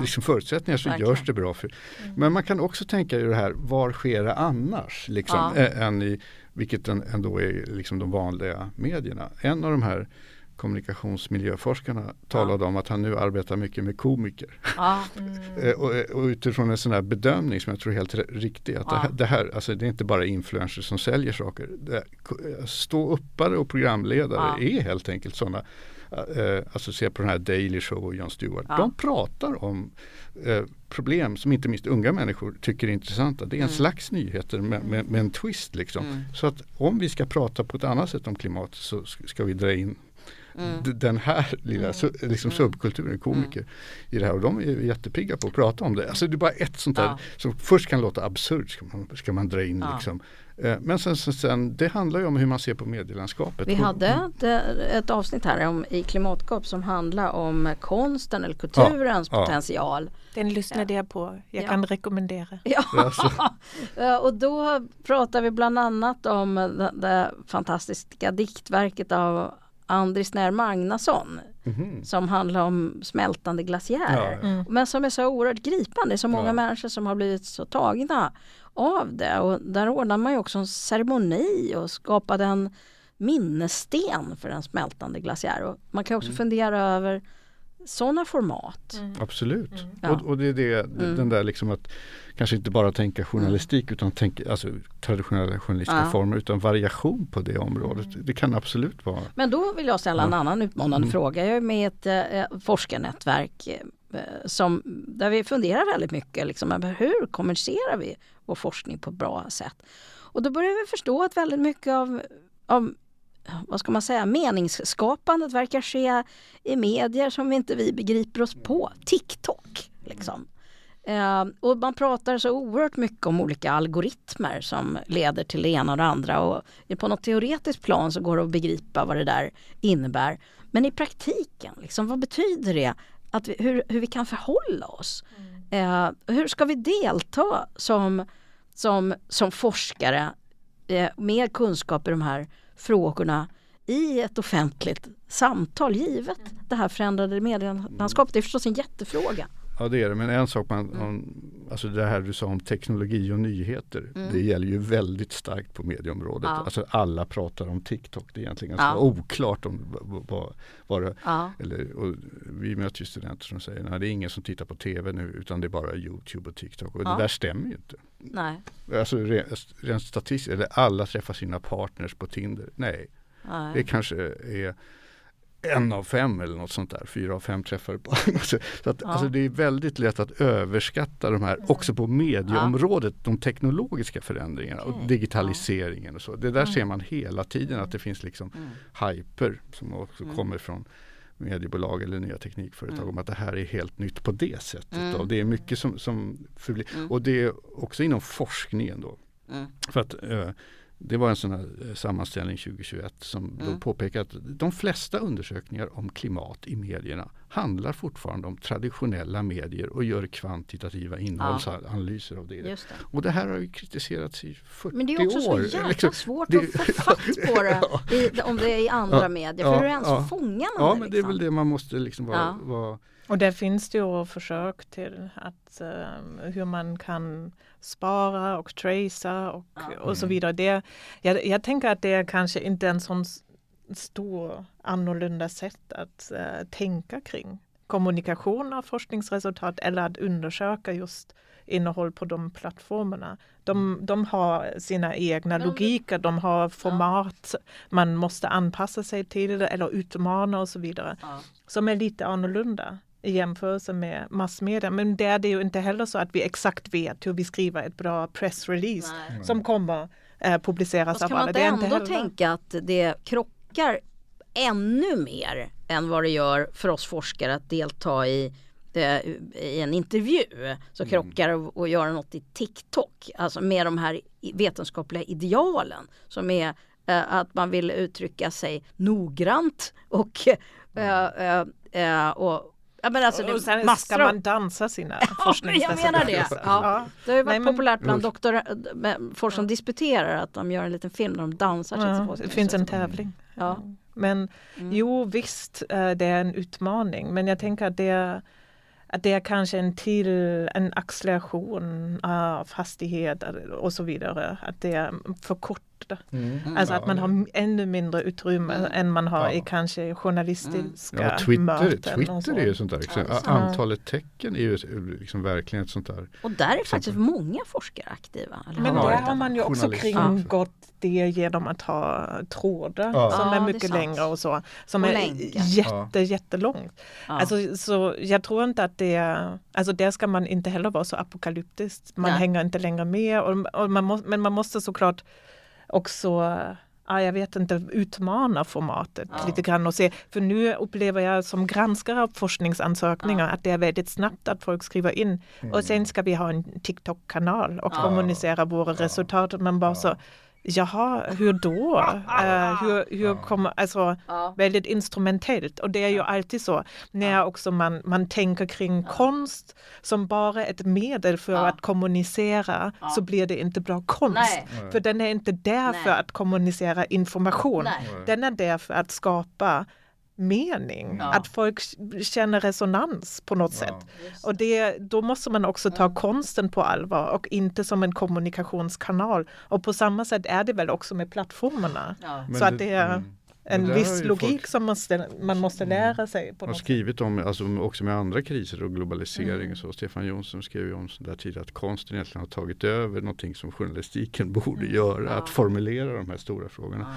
liksom förutsättningar så Verkligen. görs det bra. För, mm. Men man kan också tänka i det här, var sker det annars? Liksom, än i vilket ändå är liksom de vanliga medierna. En av de här kommunikationsmiljöforskarna talade ja. om att han nu arbetar mycket med komiker. Ja. Mm. och, och, utifrån en sån här bedömning som jag tror är helt riktig. Att ja. det, här, det, här, alltså det är inte bara influencers som säljer saker. Ståuppare och programledare är helt enkelt sådana eh, alltså se på den här Daily Show och Jon Stewart. De pratar om eh, problem som inte minst unga människor tycker är intressanta. Det är en mm. slags nyheter med, med, med en twist. Liksom. Mm. Så att om vi ska prata på ett annat sätt om klimat så ska vi dra in Mm. den här lilla mm. liksom mm. subkulturen, komiker mm. i det här och de är jättepigga på att prata om det. Alltså det är bara ett sånt där ja. som först kan låta absurt ska man, ska man dra in ja. liksom. Eh, men sen, sen, sen, det handlar ju om hur man ser på medielandskapet. Vi hade ett, ett avsnitt här om, i Klimatgap som handlar om konsten eller kulturens ja, potential. Den lyssnade jag på. Jag ja. kan rekommendera. Ja. och då pratar vi bland annat om det, det fantastiska diktverket av Andris När Magnusson mm. som handlar om smältande glaciärer. Ja, mm. Men som är så oerhört gripande. Så många ja. människor som har blivit så tagna av det. Och där ordnar man ju också en ceremoni och skapade en minnessten för en smältande glaciär. Och man kan också mm. fundera över sådana format. Mm. Absolut. Mm. Och, och, det är det, mm. den där liksom att kanske inte bara tänka journalistik mm. utan tänka alltså, traditionella journalistiska ja. former utan variation på det området. Mm. Det kan absolut vara. Men då vill jag ställa en annan utmanande mm. fråga. Jag är med i ett eh, forskarnätverk eh, som, där vi funderar väldigt mycket. Liksom, hur kommunicerar vi vår forskning på ett bra sätt? Och då börjar vi förstå att väldigt mycket av, av vad ska man säga, meningsskapandet verkar ske i medier som inte vi begriper oss på. TikTok liksom. Eh, och man pratar så oerhört mycket om olika algoritmer som leder till det ena och det andra och på något teoretiskt plan så går det att begripa vad det där innebär. Men i praktiken, liksom, vad betyder det? Att vi, hur, hur vi kan förhålla oss? Eh, hur ska vi delta som, som, som forskare eh, med kunskap i de här frågorna i ett offentligt samtal givet mm. det här förändrade medielandskapet. Det är förstås en jättefråga. Ja det är det, men en sak man, mm. alltså det här du sa om teknologi och nyheter. Mm. Det gäller ju väldigt starkt på medieområdet. Ja. Alltså alla pratar om TikTok. Det är egentligen ganska ja. oklart om vad, vad det ja. eller, och Vi möter ju studenter som säger att det är ingen som tittar på TV nu utan det är bara Youtube och TikTok. Och ja. det där stämmer ju inte. Nej. Alltså rent statistiskt, eller alla träffar sina partners på Tinder. Nej. Nej. Det kanske är en av fem eller något sånt där, fyra av fem träffar på. så att, ja. alltså det är väldigt lätt att överskatta de här, mm. också på medieområdet, ja. de teknologiska förändringarna okay. och digitaliseringen och så. Det där mm. ser man hela tiden att det finns liksom mm. hyper som också mm. kommer från mediebolag eller nya teknikföretag mm. om att det här är helt nytt på det sättet. Mm. Och det är mycket som, som förblir, och det är också inom forskningen då. För att uh, det var en sån här eh, sammanställning 2021 som mm. då påpekar att de flesta undersökningar om klimat i medierna handlar fortfarande om traditionella medier och gör kvantitativa innehållsanalyser ja. av det. det. Och det här har ju kritiserats i 40 år. Men det är också år. så jäkla liksom, svårt det, att få fatt på det i, om det är i andra ja, medier. För ja, hur ens ja. fångar man ja, det? men det är väl liksom? det man måste liksom vara, vara och där finns det ju försök till att uh, hur man kan spara och tracea och, mm. och så vidare. Det, jag, jag tänker att det är kanske inte en sån stor annorlunda sätt att uh, tänka kring kommunikation av forskningsresultat eller att undersöka just innehåll på de plattformarna. De, mm. de har sina egna logiker, de har format man måste anpassa sig till eller utmana och så vidare. Som är lite annorlunda i jämförelse med massmedia. Men det är det ju inte heller så att vi exakt vet hur vi skriver ett bra pressrelease Nej. som kommer eh, publiceras av alla. Kan man inte ändå tänka att det krockar ännu mer än vad det gör för oss forskare att delta i eh, i en intervju så Mm. krockar och, och gör något i TikTok. Alltså med de här vetenskapliga idealen som är eh, att man vill uttrycka sig noggrant och, eh, eh, eh, och ja, men alltså, det och sen ska av- man dansa sina Ja, forskningsresultat. jag menar det. Ja. Det har ju varit Nej, men- populärt bland doktor, med folk som disputerar att de gör en liten film där de dansar Ja, det finns en tävling. Ja. Men Mm. jo visst, eh, det är en utmaning. Men jag tänker att det är, att det är kanske en till en acceleration av hastighet och så vidare. Att det är förkortat. Alltså att man har ännu mindre utrymme än man har Ja. i kanske journalistiska Ja, Twitter, möten. och så. Twitter är ju sånt där exempel. Ja, Antalet tecken är ju liksom verkligen ett sånt där. Och där är faktiskt många forskare aktiva. eller Men där har man ju också kringgått det genom att ha trådar Ja. som Ja, är det är mycket sant. längre och så. Som Och är länkar. jätte, jättelångt. Ja. Alltså, så jag tror inte att det är, alltså där ska man inte heller vara så apokalyptisk. Man Nej. hänger inte längre med. Och, och man må, men man måste såklart också Ja, jag vet inte, utmana formatet Ja. lite grann och se. För nu upplever jag som granskare av forskningsansökningar att det är väldigt snabbt att folk skriver in och sen ska vi ha en TikTok-kanal och Ja. kommunicera våra resultat. Man bara så, jaha, hur då? Eh, hur hur kommer, alltså Ja. väldigt instrumentellt och det är ju alltid så när också man, man tänker kring konst som bara ett medel för Ja. att kommunicera så blir det inte bra konst. Nej. För den är inte där Nej. för att kommunicera information. Nej. Den är där för att skapa mening, Ja. att folk känner resonans på något sätt. Och det, då måste man också ta konsten på allvar och inte som en kommunikationskanal. Och på samma sätt är det väl också med plattformarna. Ja. Så att det är mm. en viss logik folk- som måste, man måste lära sig. På har något sätt. skrivit om, alltså också med andra kriser och globalisering Mm. och så. Stefan Jonsson skrev ju om sånt där tidigare att konsten egentligen har tagit över någonting som journalistiken borde Mm. göra. Att formulera de här stora frågorna.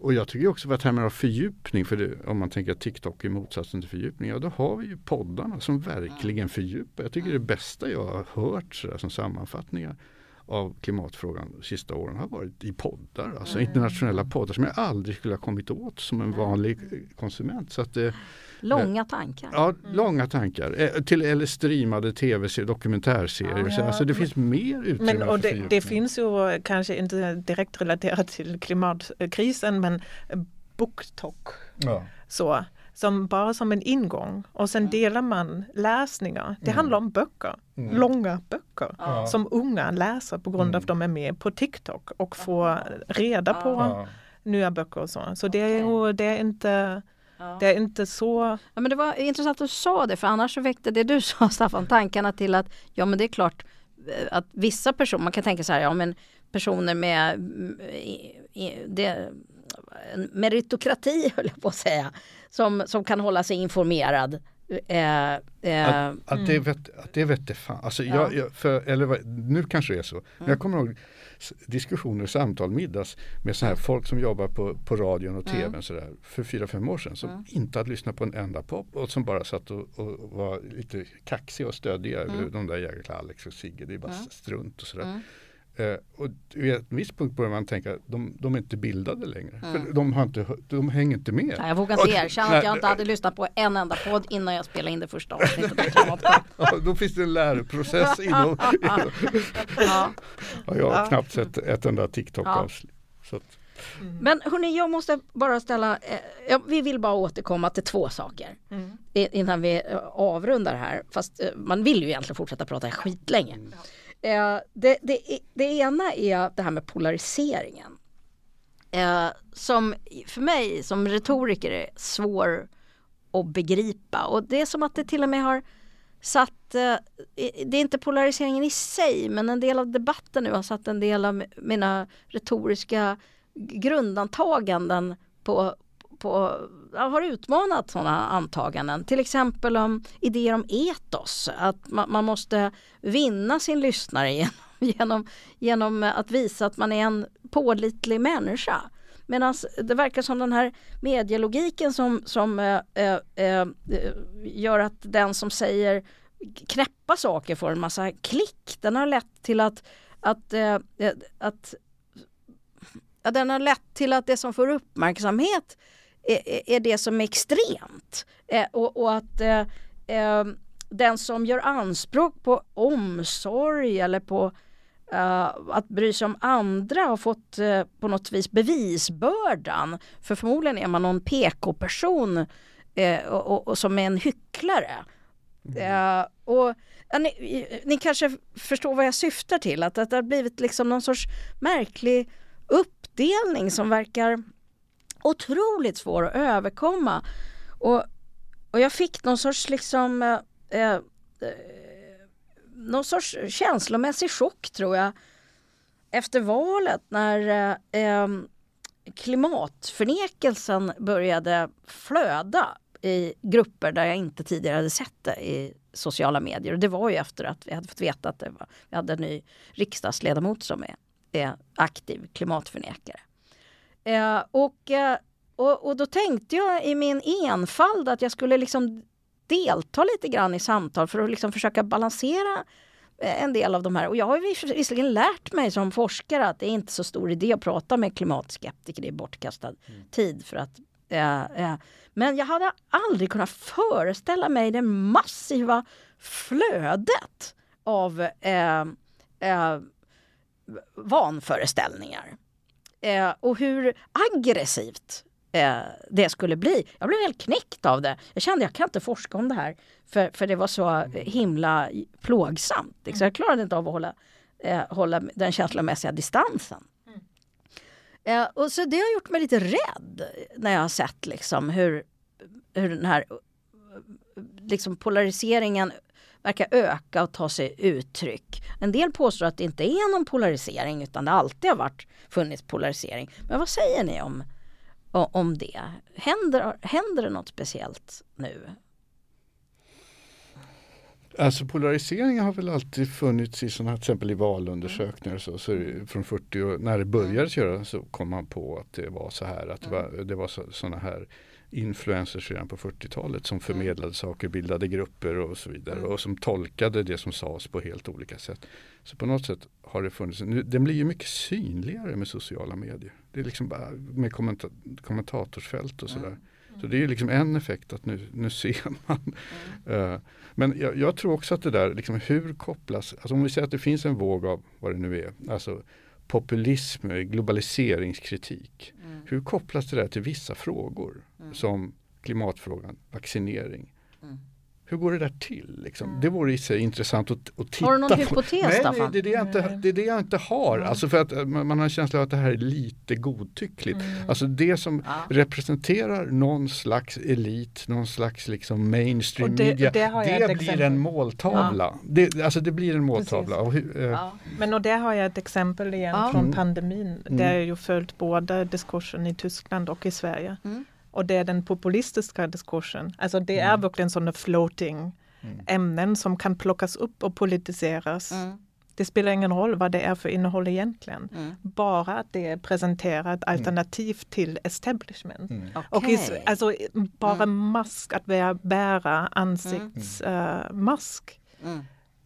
Och jag tycker också vad termer av fördjupning, för det, om man tänker att TikTok är motsatsen till fördjupning, ja då har vi ju poddarna som verkligen fördjupar. Jag tycker det bästa jag har hört sådär, som sammanfattningar av klimatfrågan de sista åren har varit i poddar, alltså internationella poddar som jag aldrig skulle ha kommit åt som en vanlig eh, konsument. Så att det, Långa tankar. Ja, långa tankar. Eh, Till, eller streamade tv-serier, dokumentärserier. Ja, Så, alltså det finns mer utrymme Men, och för det, det finns ju kanske inte direkt relaterat till klimatkrisen men BookTok Ja. så, som bara som en ingång. Och sen delar man läsningar. Det handlar om böcker, långa böcker Ja. som unga läser på grund av att de är med på TikTok och får reda på Ja. nya böcker och så. Så det är det är inte, det är inte så Ja, men det var intressant att du sa det för annars så väckte det du sa Staffan tankarna till att ja men det är klart eh, att vissa personer, man kan tänka så här, ja men personer med mm, i, i, det, meritokrati höll jag på att säga, som, som kan hålla sig informerad. Eh, eh, Att, att, det vet, att det vet det fan. Alltså Ja. jag, jag, för, eller nu kanske det är så. Men jag kommer ihåg diskussioner, samtal, middags med så här folk som jobbar på, på radion och tvn där, för fyra, fem år sedan som inte hade lyssnat på en enda pop och som bara satt och, och var lite kaxiga och stöddiga över de där jäkla Alex och Sigge, det är bara strunt och sådär. Eh, och vid en viss punkt börjar man tänka att de, de är inte bildade längre. För de, har inte, de hänger inte med. ja, jag vågar inte erkänna nej, att jag inte hade lyssnat på en enda podd innan jag spelade in det första avsnittet. Ja, då finns det en läroprocess inom, inom Ja. ja, Jag har knappt sett ett enda TikTok-avsnitt. Att, Men hörni, jag måste bara ställa, eh, ja, vi vill bara återkomma till två saker i- innan vi eh, avrundar här. Fast eh, man vill ju egentligen fortsätta prata skitlänge. Eh, det, det, det ena är det här med polariseringen. Eh, som för mig som retoriker är svår att begripa. Och det är som att det till och med har satt, eh, det är inte polariseringen i sig, men en del av debatten nu har satt en del av mina retoriska grundantaganden på, på har utmanat sådana antaganden. Till exempel om idéer om etos, att man, man måste vinna sin lyssnare genom, genom, genom att visa att man är en pålitlig människa. Medan det verkar som den här medielogiken som, som äh, äh, gör att den som säger knäppa saker får en massa klick. Den har lett till att, att, äh, att ja, den har lett till att det som får uppmärksamhet är, det som är extremt. Eh, och, och att eh, eh, den som gör anspråk på omsorg eller på Uh, att bry sig om andra har fått uh, på något vis bevisbördan. För förmodligen är man någon PK-person uh, och, och, och, som är en hycklare. Mm. och ni, ni, kanske förstår vad jag syftar till, att, att det har blivit liksom någon sorts märklig uppdelning som verkar otroligt svår att överkomma. Och, och jag fick någon sorts liksom eh, eh, någon sorts känslomässig chock tror jag efter valet när eh, klimatförnekelsen började flöda i grupper där jag inte tidigare hade sett det i sociala medier. Och det var ju efter att vi hade fått veta att det var, vi hade en ny riksdagsledamot som är, är aktiv klimatförnekare. Eh, och, eh, och, och då tänkte jag i min enfald att jag skulle liksom delta lite grann i samtal för att liksom försöka balansera eh, en del av de här. Och jag har visserligen lärt mig som forskare att det är inte så stor idé att prata med klimatskeptiker, det är bortkastad mm. tid för att äh, äh. Men jag hade aldrig kunnat föreställa mig det massiva flödet av äh, vanföreställningar. Och hur aggressivt eh, det skulle bli. Jag blev helt knäckt av det. Jag kände jag kan inte forska om det här för, för det var så himla plågsamt. Liksom. Jag klarade inte av att hålla, eh, hålla den känslomässiga distansen. Mm. Eh, och så det har gjort mig lite rädd när jag har sett liksom hur, hur den här liksom polariseringen verkar öka och ta sig uttryck. En del påstår att det inte är någon polarisering utan det alltid har varit funnits polarisering. Men vad säger ni om om det. Händer, händer det något speciellt nu? Alltså polarisering har väl alltid funnits i sådana till exempel i valundersökningar så, så från 40 år, när det började köra så kom man på att det var så här att det var, det var sådana här influencers redan på 40-talet som förmedlade saker, bildade grupper och så vidare mm. och som tolkade det som sades på helt olika sätt. Så på något sätt har det funnits, nu, den blir ju mycket synligare med sociala medier. Det är liksom bara med kommenta kommentatorsfält och sådär. Mm. Så det är liksom en effekt att nu, nu ser man. Mm. Uh, men jag, jag, tror också att det där, liksom, hur kopplas, alltså om vi säger att det finns en våg av vad det nu är, alltså populism, globaliseringskritik. Mm. Hur kopplas det där till vissa frågor mm. som klimatfrågan, vaccinering? Mm. Hur går det där till? Liksom? Mm. Det vore i sig intressant att, att titta på. Har du någon på. hypotes nej, Staffan? Nej, det är det jag inte, det är det jag inte har. Mm. Alltså för att eh, man har en känsla av att det här är lite godtyckligt. Mm. Alltså det som ja. representerar någon slags elit, någon slags liksom mainstream det, media. Det, det blir en måltavla. Ja. Det, alltså det blir en måltavla. Och, uh, ja. Men och där har jag ett exempel igen från mm. pandemin. Mm. Där jag ju följt både diskursen i Tyskland och i Sverige. Mm. Och det är den populistiska diskursen. Alltså det är mm. verkligen sådana floating mm. ämnen som kan plockas upp och politiseras. Mm. Det spelar ingen roll vad det är för innehåll egentligen. Mm. Bara att det presenterar ett mm. alternativ till establishment. Mm. Okay. Och is, alltså bara mask, att bära ansiktsmask. Uh,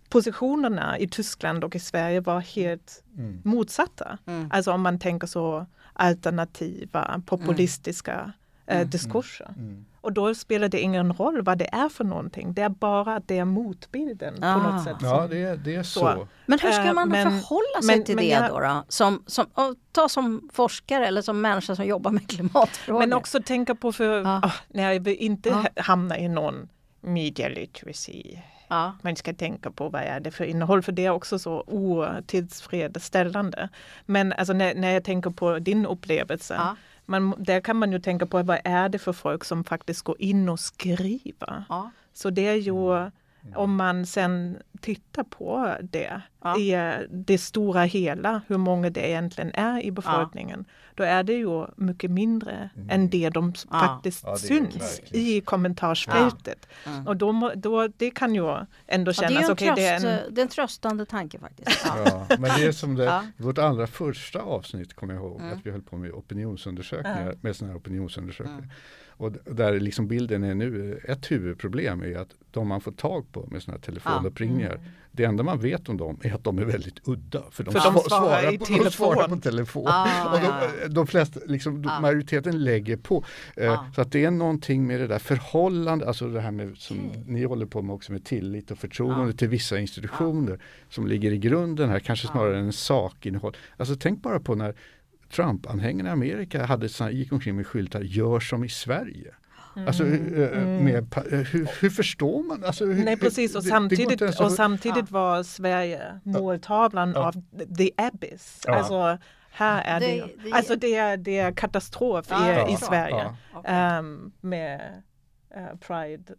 Positionerna i Tyskland och i Sverige var helt motsatta. Alltså om man tänker så alternativa, populistiska eh, mm, diskurser. Mm, mm. Och då spelar det ingen roll vad det är för någonting. Det är bara att det är motbilden ah. på något ah. sätt. Ja, det är, det är så. så. Men hur ska man men, förhålla sig men, till men det jag, då? då? Som, som, ta som forskare eller som människa som jobbar med klimatfrågor. Men också tänka på för, ah. Oh, när jag vill inte ah. hamna i någon media literacy. Ja. Man ska tänka på vad är det för innehåll, för det är också så otillfredsställande. Men alltså när, när jag tänker på din upplevelse, ja man, där kan man ju tänka på vad är det för folk som faktiskt går in och skriver. Ja. Så det är ju, mm. om man sen tittar på det ja. i det stora hela, hur många det egentligen är i befolkningen, ja. då är det ju mycket mindre mm. än det de ja. faktiskt det syns i kommentarsfältet. Mm. Och då, då, det kan ju ändå kännas... okej. okay, det, är en, det är en tröstande tanke faktiskt. Ja. men det är som det, vårt allra första avsnitt kommer jag ihåg, mm. att vi höll på med opinionsundersökningar, med sådana här opinionsundersökningar. Och där liksom bilden är nu, ett huvudproblem är att de man får tag på med sådana här telefonuppringningar, mm. det enda man vet om dem är att de är väldigt udda. För de, för de svarar, på, telefon. de svarar på telefon. Ah, och de, ja. de flesta, liksom, ah. majoriteten lägger på. Eh, ah. Så att det är någonting med det där förhållandet, alltså det här med som okay. ni håller på med också med tillit och förtroende till vissa institutioner som ligger i grunden här, kanske snarare än sakinnehåll. Alltså tänk bara på när Trump-anhängarna i Amerika hade såna, gick omkring med skyltar Gör som i Sverige. Mm. Alltså, eh, eh, mm. med, eh, hur, hur, förstår man? Alltså, hur, Nej precis och samtidigt, det, och samtidigt var Sverige måltavlan ja. av the abyss. Ja. Alltså, här är det, det, det, alltså det, är, det är katastrof i, i Sverige um, med uh, Pride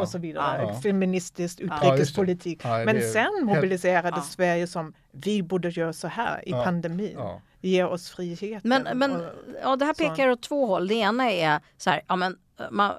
och så vidare, feministisk utrikespolitik. Men sen mobiliserade Sverige som vi borde göra så här i pandemin ger oss friheten. Men, men och, ja, det här pekar åt två håll. Det ena är så här, ja men man,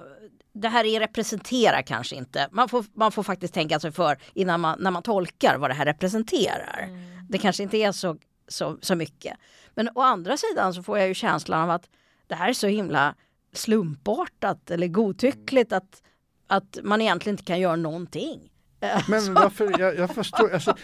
det här är representerar kanske inte. Man får, man får faktiskt tänka sig för innan man, när man tolkar vad det här representerar. Mm. Det kanske inte är så, så, så mycket. Men å andra sidan så får jag ju känslan av att det här är så himla slumpartat eller godtyckligt att, att man egentligen inte kan göra någonting. Men varför, jag, jag förstår, alltså,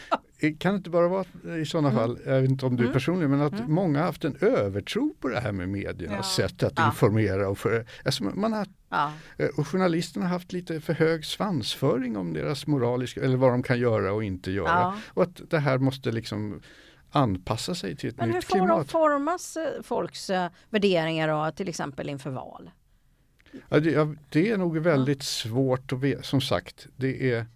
kan det inte bara vara i sådana mm. fall, jag vet inte om du mm. personligen, men att mm. många har haft en övertro på det här med mediernas ja. sätt att ja. informera. Och, för, alltså man har, ja. Eh, och journalisterna har haft lite för hög svansföring om deras moraliska, eller vad de kan göra och inte göra. Och att det här måste liksom anpassa sig till ett men nytt klimat. Men hur formas eh, folks uh, värderingar då, till exempel inför val? Ja, det, det, är nog väldigt svårt att veta, som sagt. Det är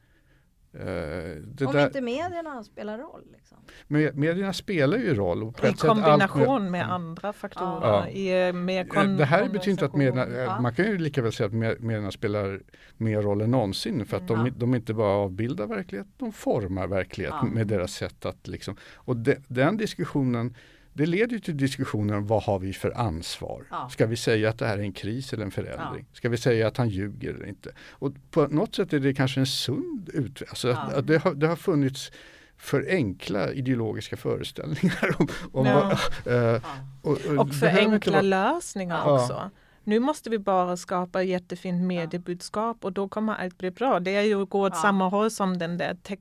Uh, Om där, inte medierna spelar roll? Liksom. Med, medierna spelar ju roll. Och I kombination med, med, andra faktorer. Ja. I, med kon, det här betyder inte att medierna, ja. man kan ju lika väl säga att medierna spelar mer roll än någonsin. För att de, ja. de inte bara avbildar verklighet, de formar verklighet med deras sätt att liksom. Och de, den diskussionen det leder till diskussioner om vad har vi för ansvar. Ja. Ska vi säga att det här är en kris eller en förändring? Ja. Ska vi säga att han ljuger eller inte? Och på något sätt är det kanske en sund utveckling. Alltså ja. det, har, det har funnits för enkla ideologiska föreställningar. Om, om ja. vad, äh, och, och, och, för enkla vara, lösningar också. Nu måste vi bara skapa jättefint mediebudskap och då kommer allt bli bra. Det är ju att gå åt samma håll som den där tech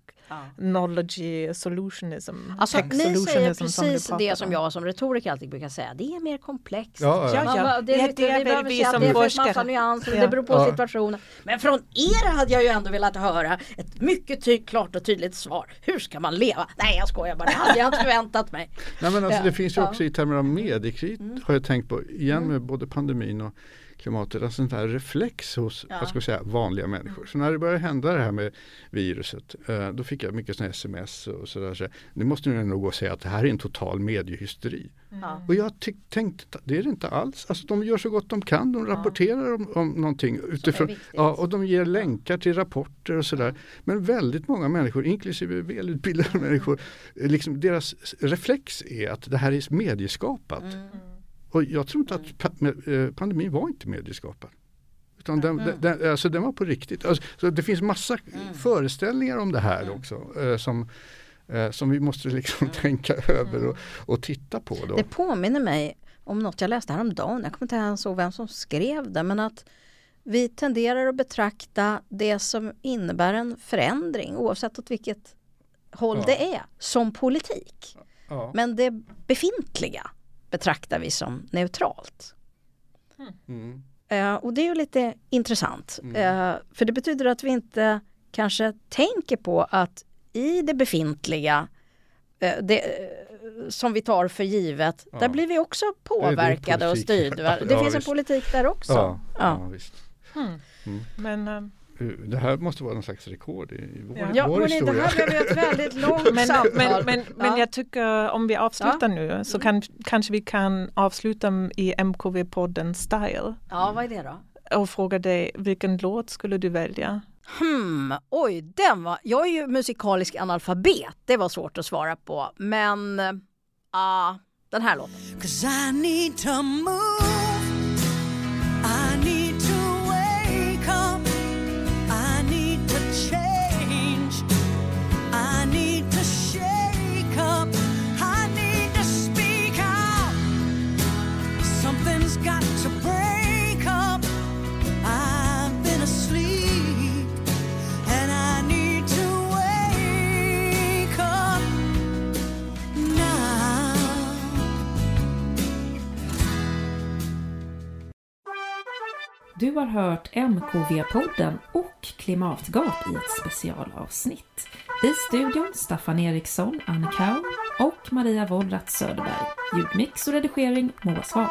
knowledge solutionism. Alltså, ni säger precis som det som jag som retoriker alltid brukar säga. Det är mer komplext. Ja, ja. ja, det, det, det, är väl vi som. Det massa nyanser, ja. det beror på ja. situationen. Men från er hade jag ju ändå velat höra ett mycket ty klart och tydligt svar. Hur ska man leva? Nej jag skojar bara, det hade jag inte förväntat mig. Nej, men alltså, det finns ju också i termer av mediekrit mm. har jag tänkt på igen mm. med både pandemin och klimatet, en sån här reflex hos ja. vad ska jag säga, vanliga människor. Så när det började hända det här med viruset, eh, då fick jag mycket såna sms och sådär. Så nu måste ni nog gå och säga att det här är en total mediehysteri. Mm. Och jag tänkte, det är det inte alls. Alltså de gör så gott de kan, de rapporterar om, om någonting utifrån, ja, och de ger länkar till rapporter och sådär. Men väldigt många människor, inklusive välutbildade människor, liksom deras reflex är att det här är medieskapat. Mm. Och jag tror inte att eh, pandemin var inte medieskapad. Utan den, mm. den, alltså den var på riktigt. Alltså, så det finns massa mm. föreställningar om det här mm. också. Eh, som, eh, som vi måste liksom mm. tänka över och, mm. och, titta på. Då. Det påminner mig om något jag läste häromdagen. Jag kommer inte ens ihåg vem som skrev det. Men att vi tenderar att betrakta det som innebär en förändring oavsett åt vilket håll ja. det är som politik. Ja. Men det befintliga betraktar vi som neutralt. Mm. Uh, och det är ju lite intressant. Mm. Uh, för det betyder att vi inte kanske tänker på att i det befintliga uh, det, som vi tar för givet, ja. där blir vi också påverkade och styrda. Det ja, finns visst. en politik där också. Ja, ja. Hmm. Mm. Men det här måste vara någon slags rekord i vår, ja, vår hörni, historia. Det här blev ett väldigt långt men, samtal. Men, men, ja. men jag tycker om vi avslutar ja. nu så kan, kanske vi kan avsluta i MKV-podden Style. Ja, vad är det då? Och fråga dig, vilken låt skulle du välja? Hmm, oj, den var... Jag är ju musikalisk analfabet, det var svårt att svara på. Men, ja, uh, den här låten. Du har hört MKV-podden och Klimatgap i ett specialavsnitt. I studion Staffan Eriksson, Anne Kau och Maria Wollratz Söderberg. Ljudmix och redigering Moa Svahn.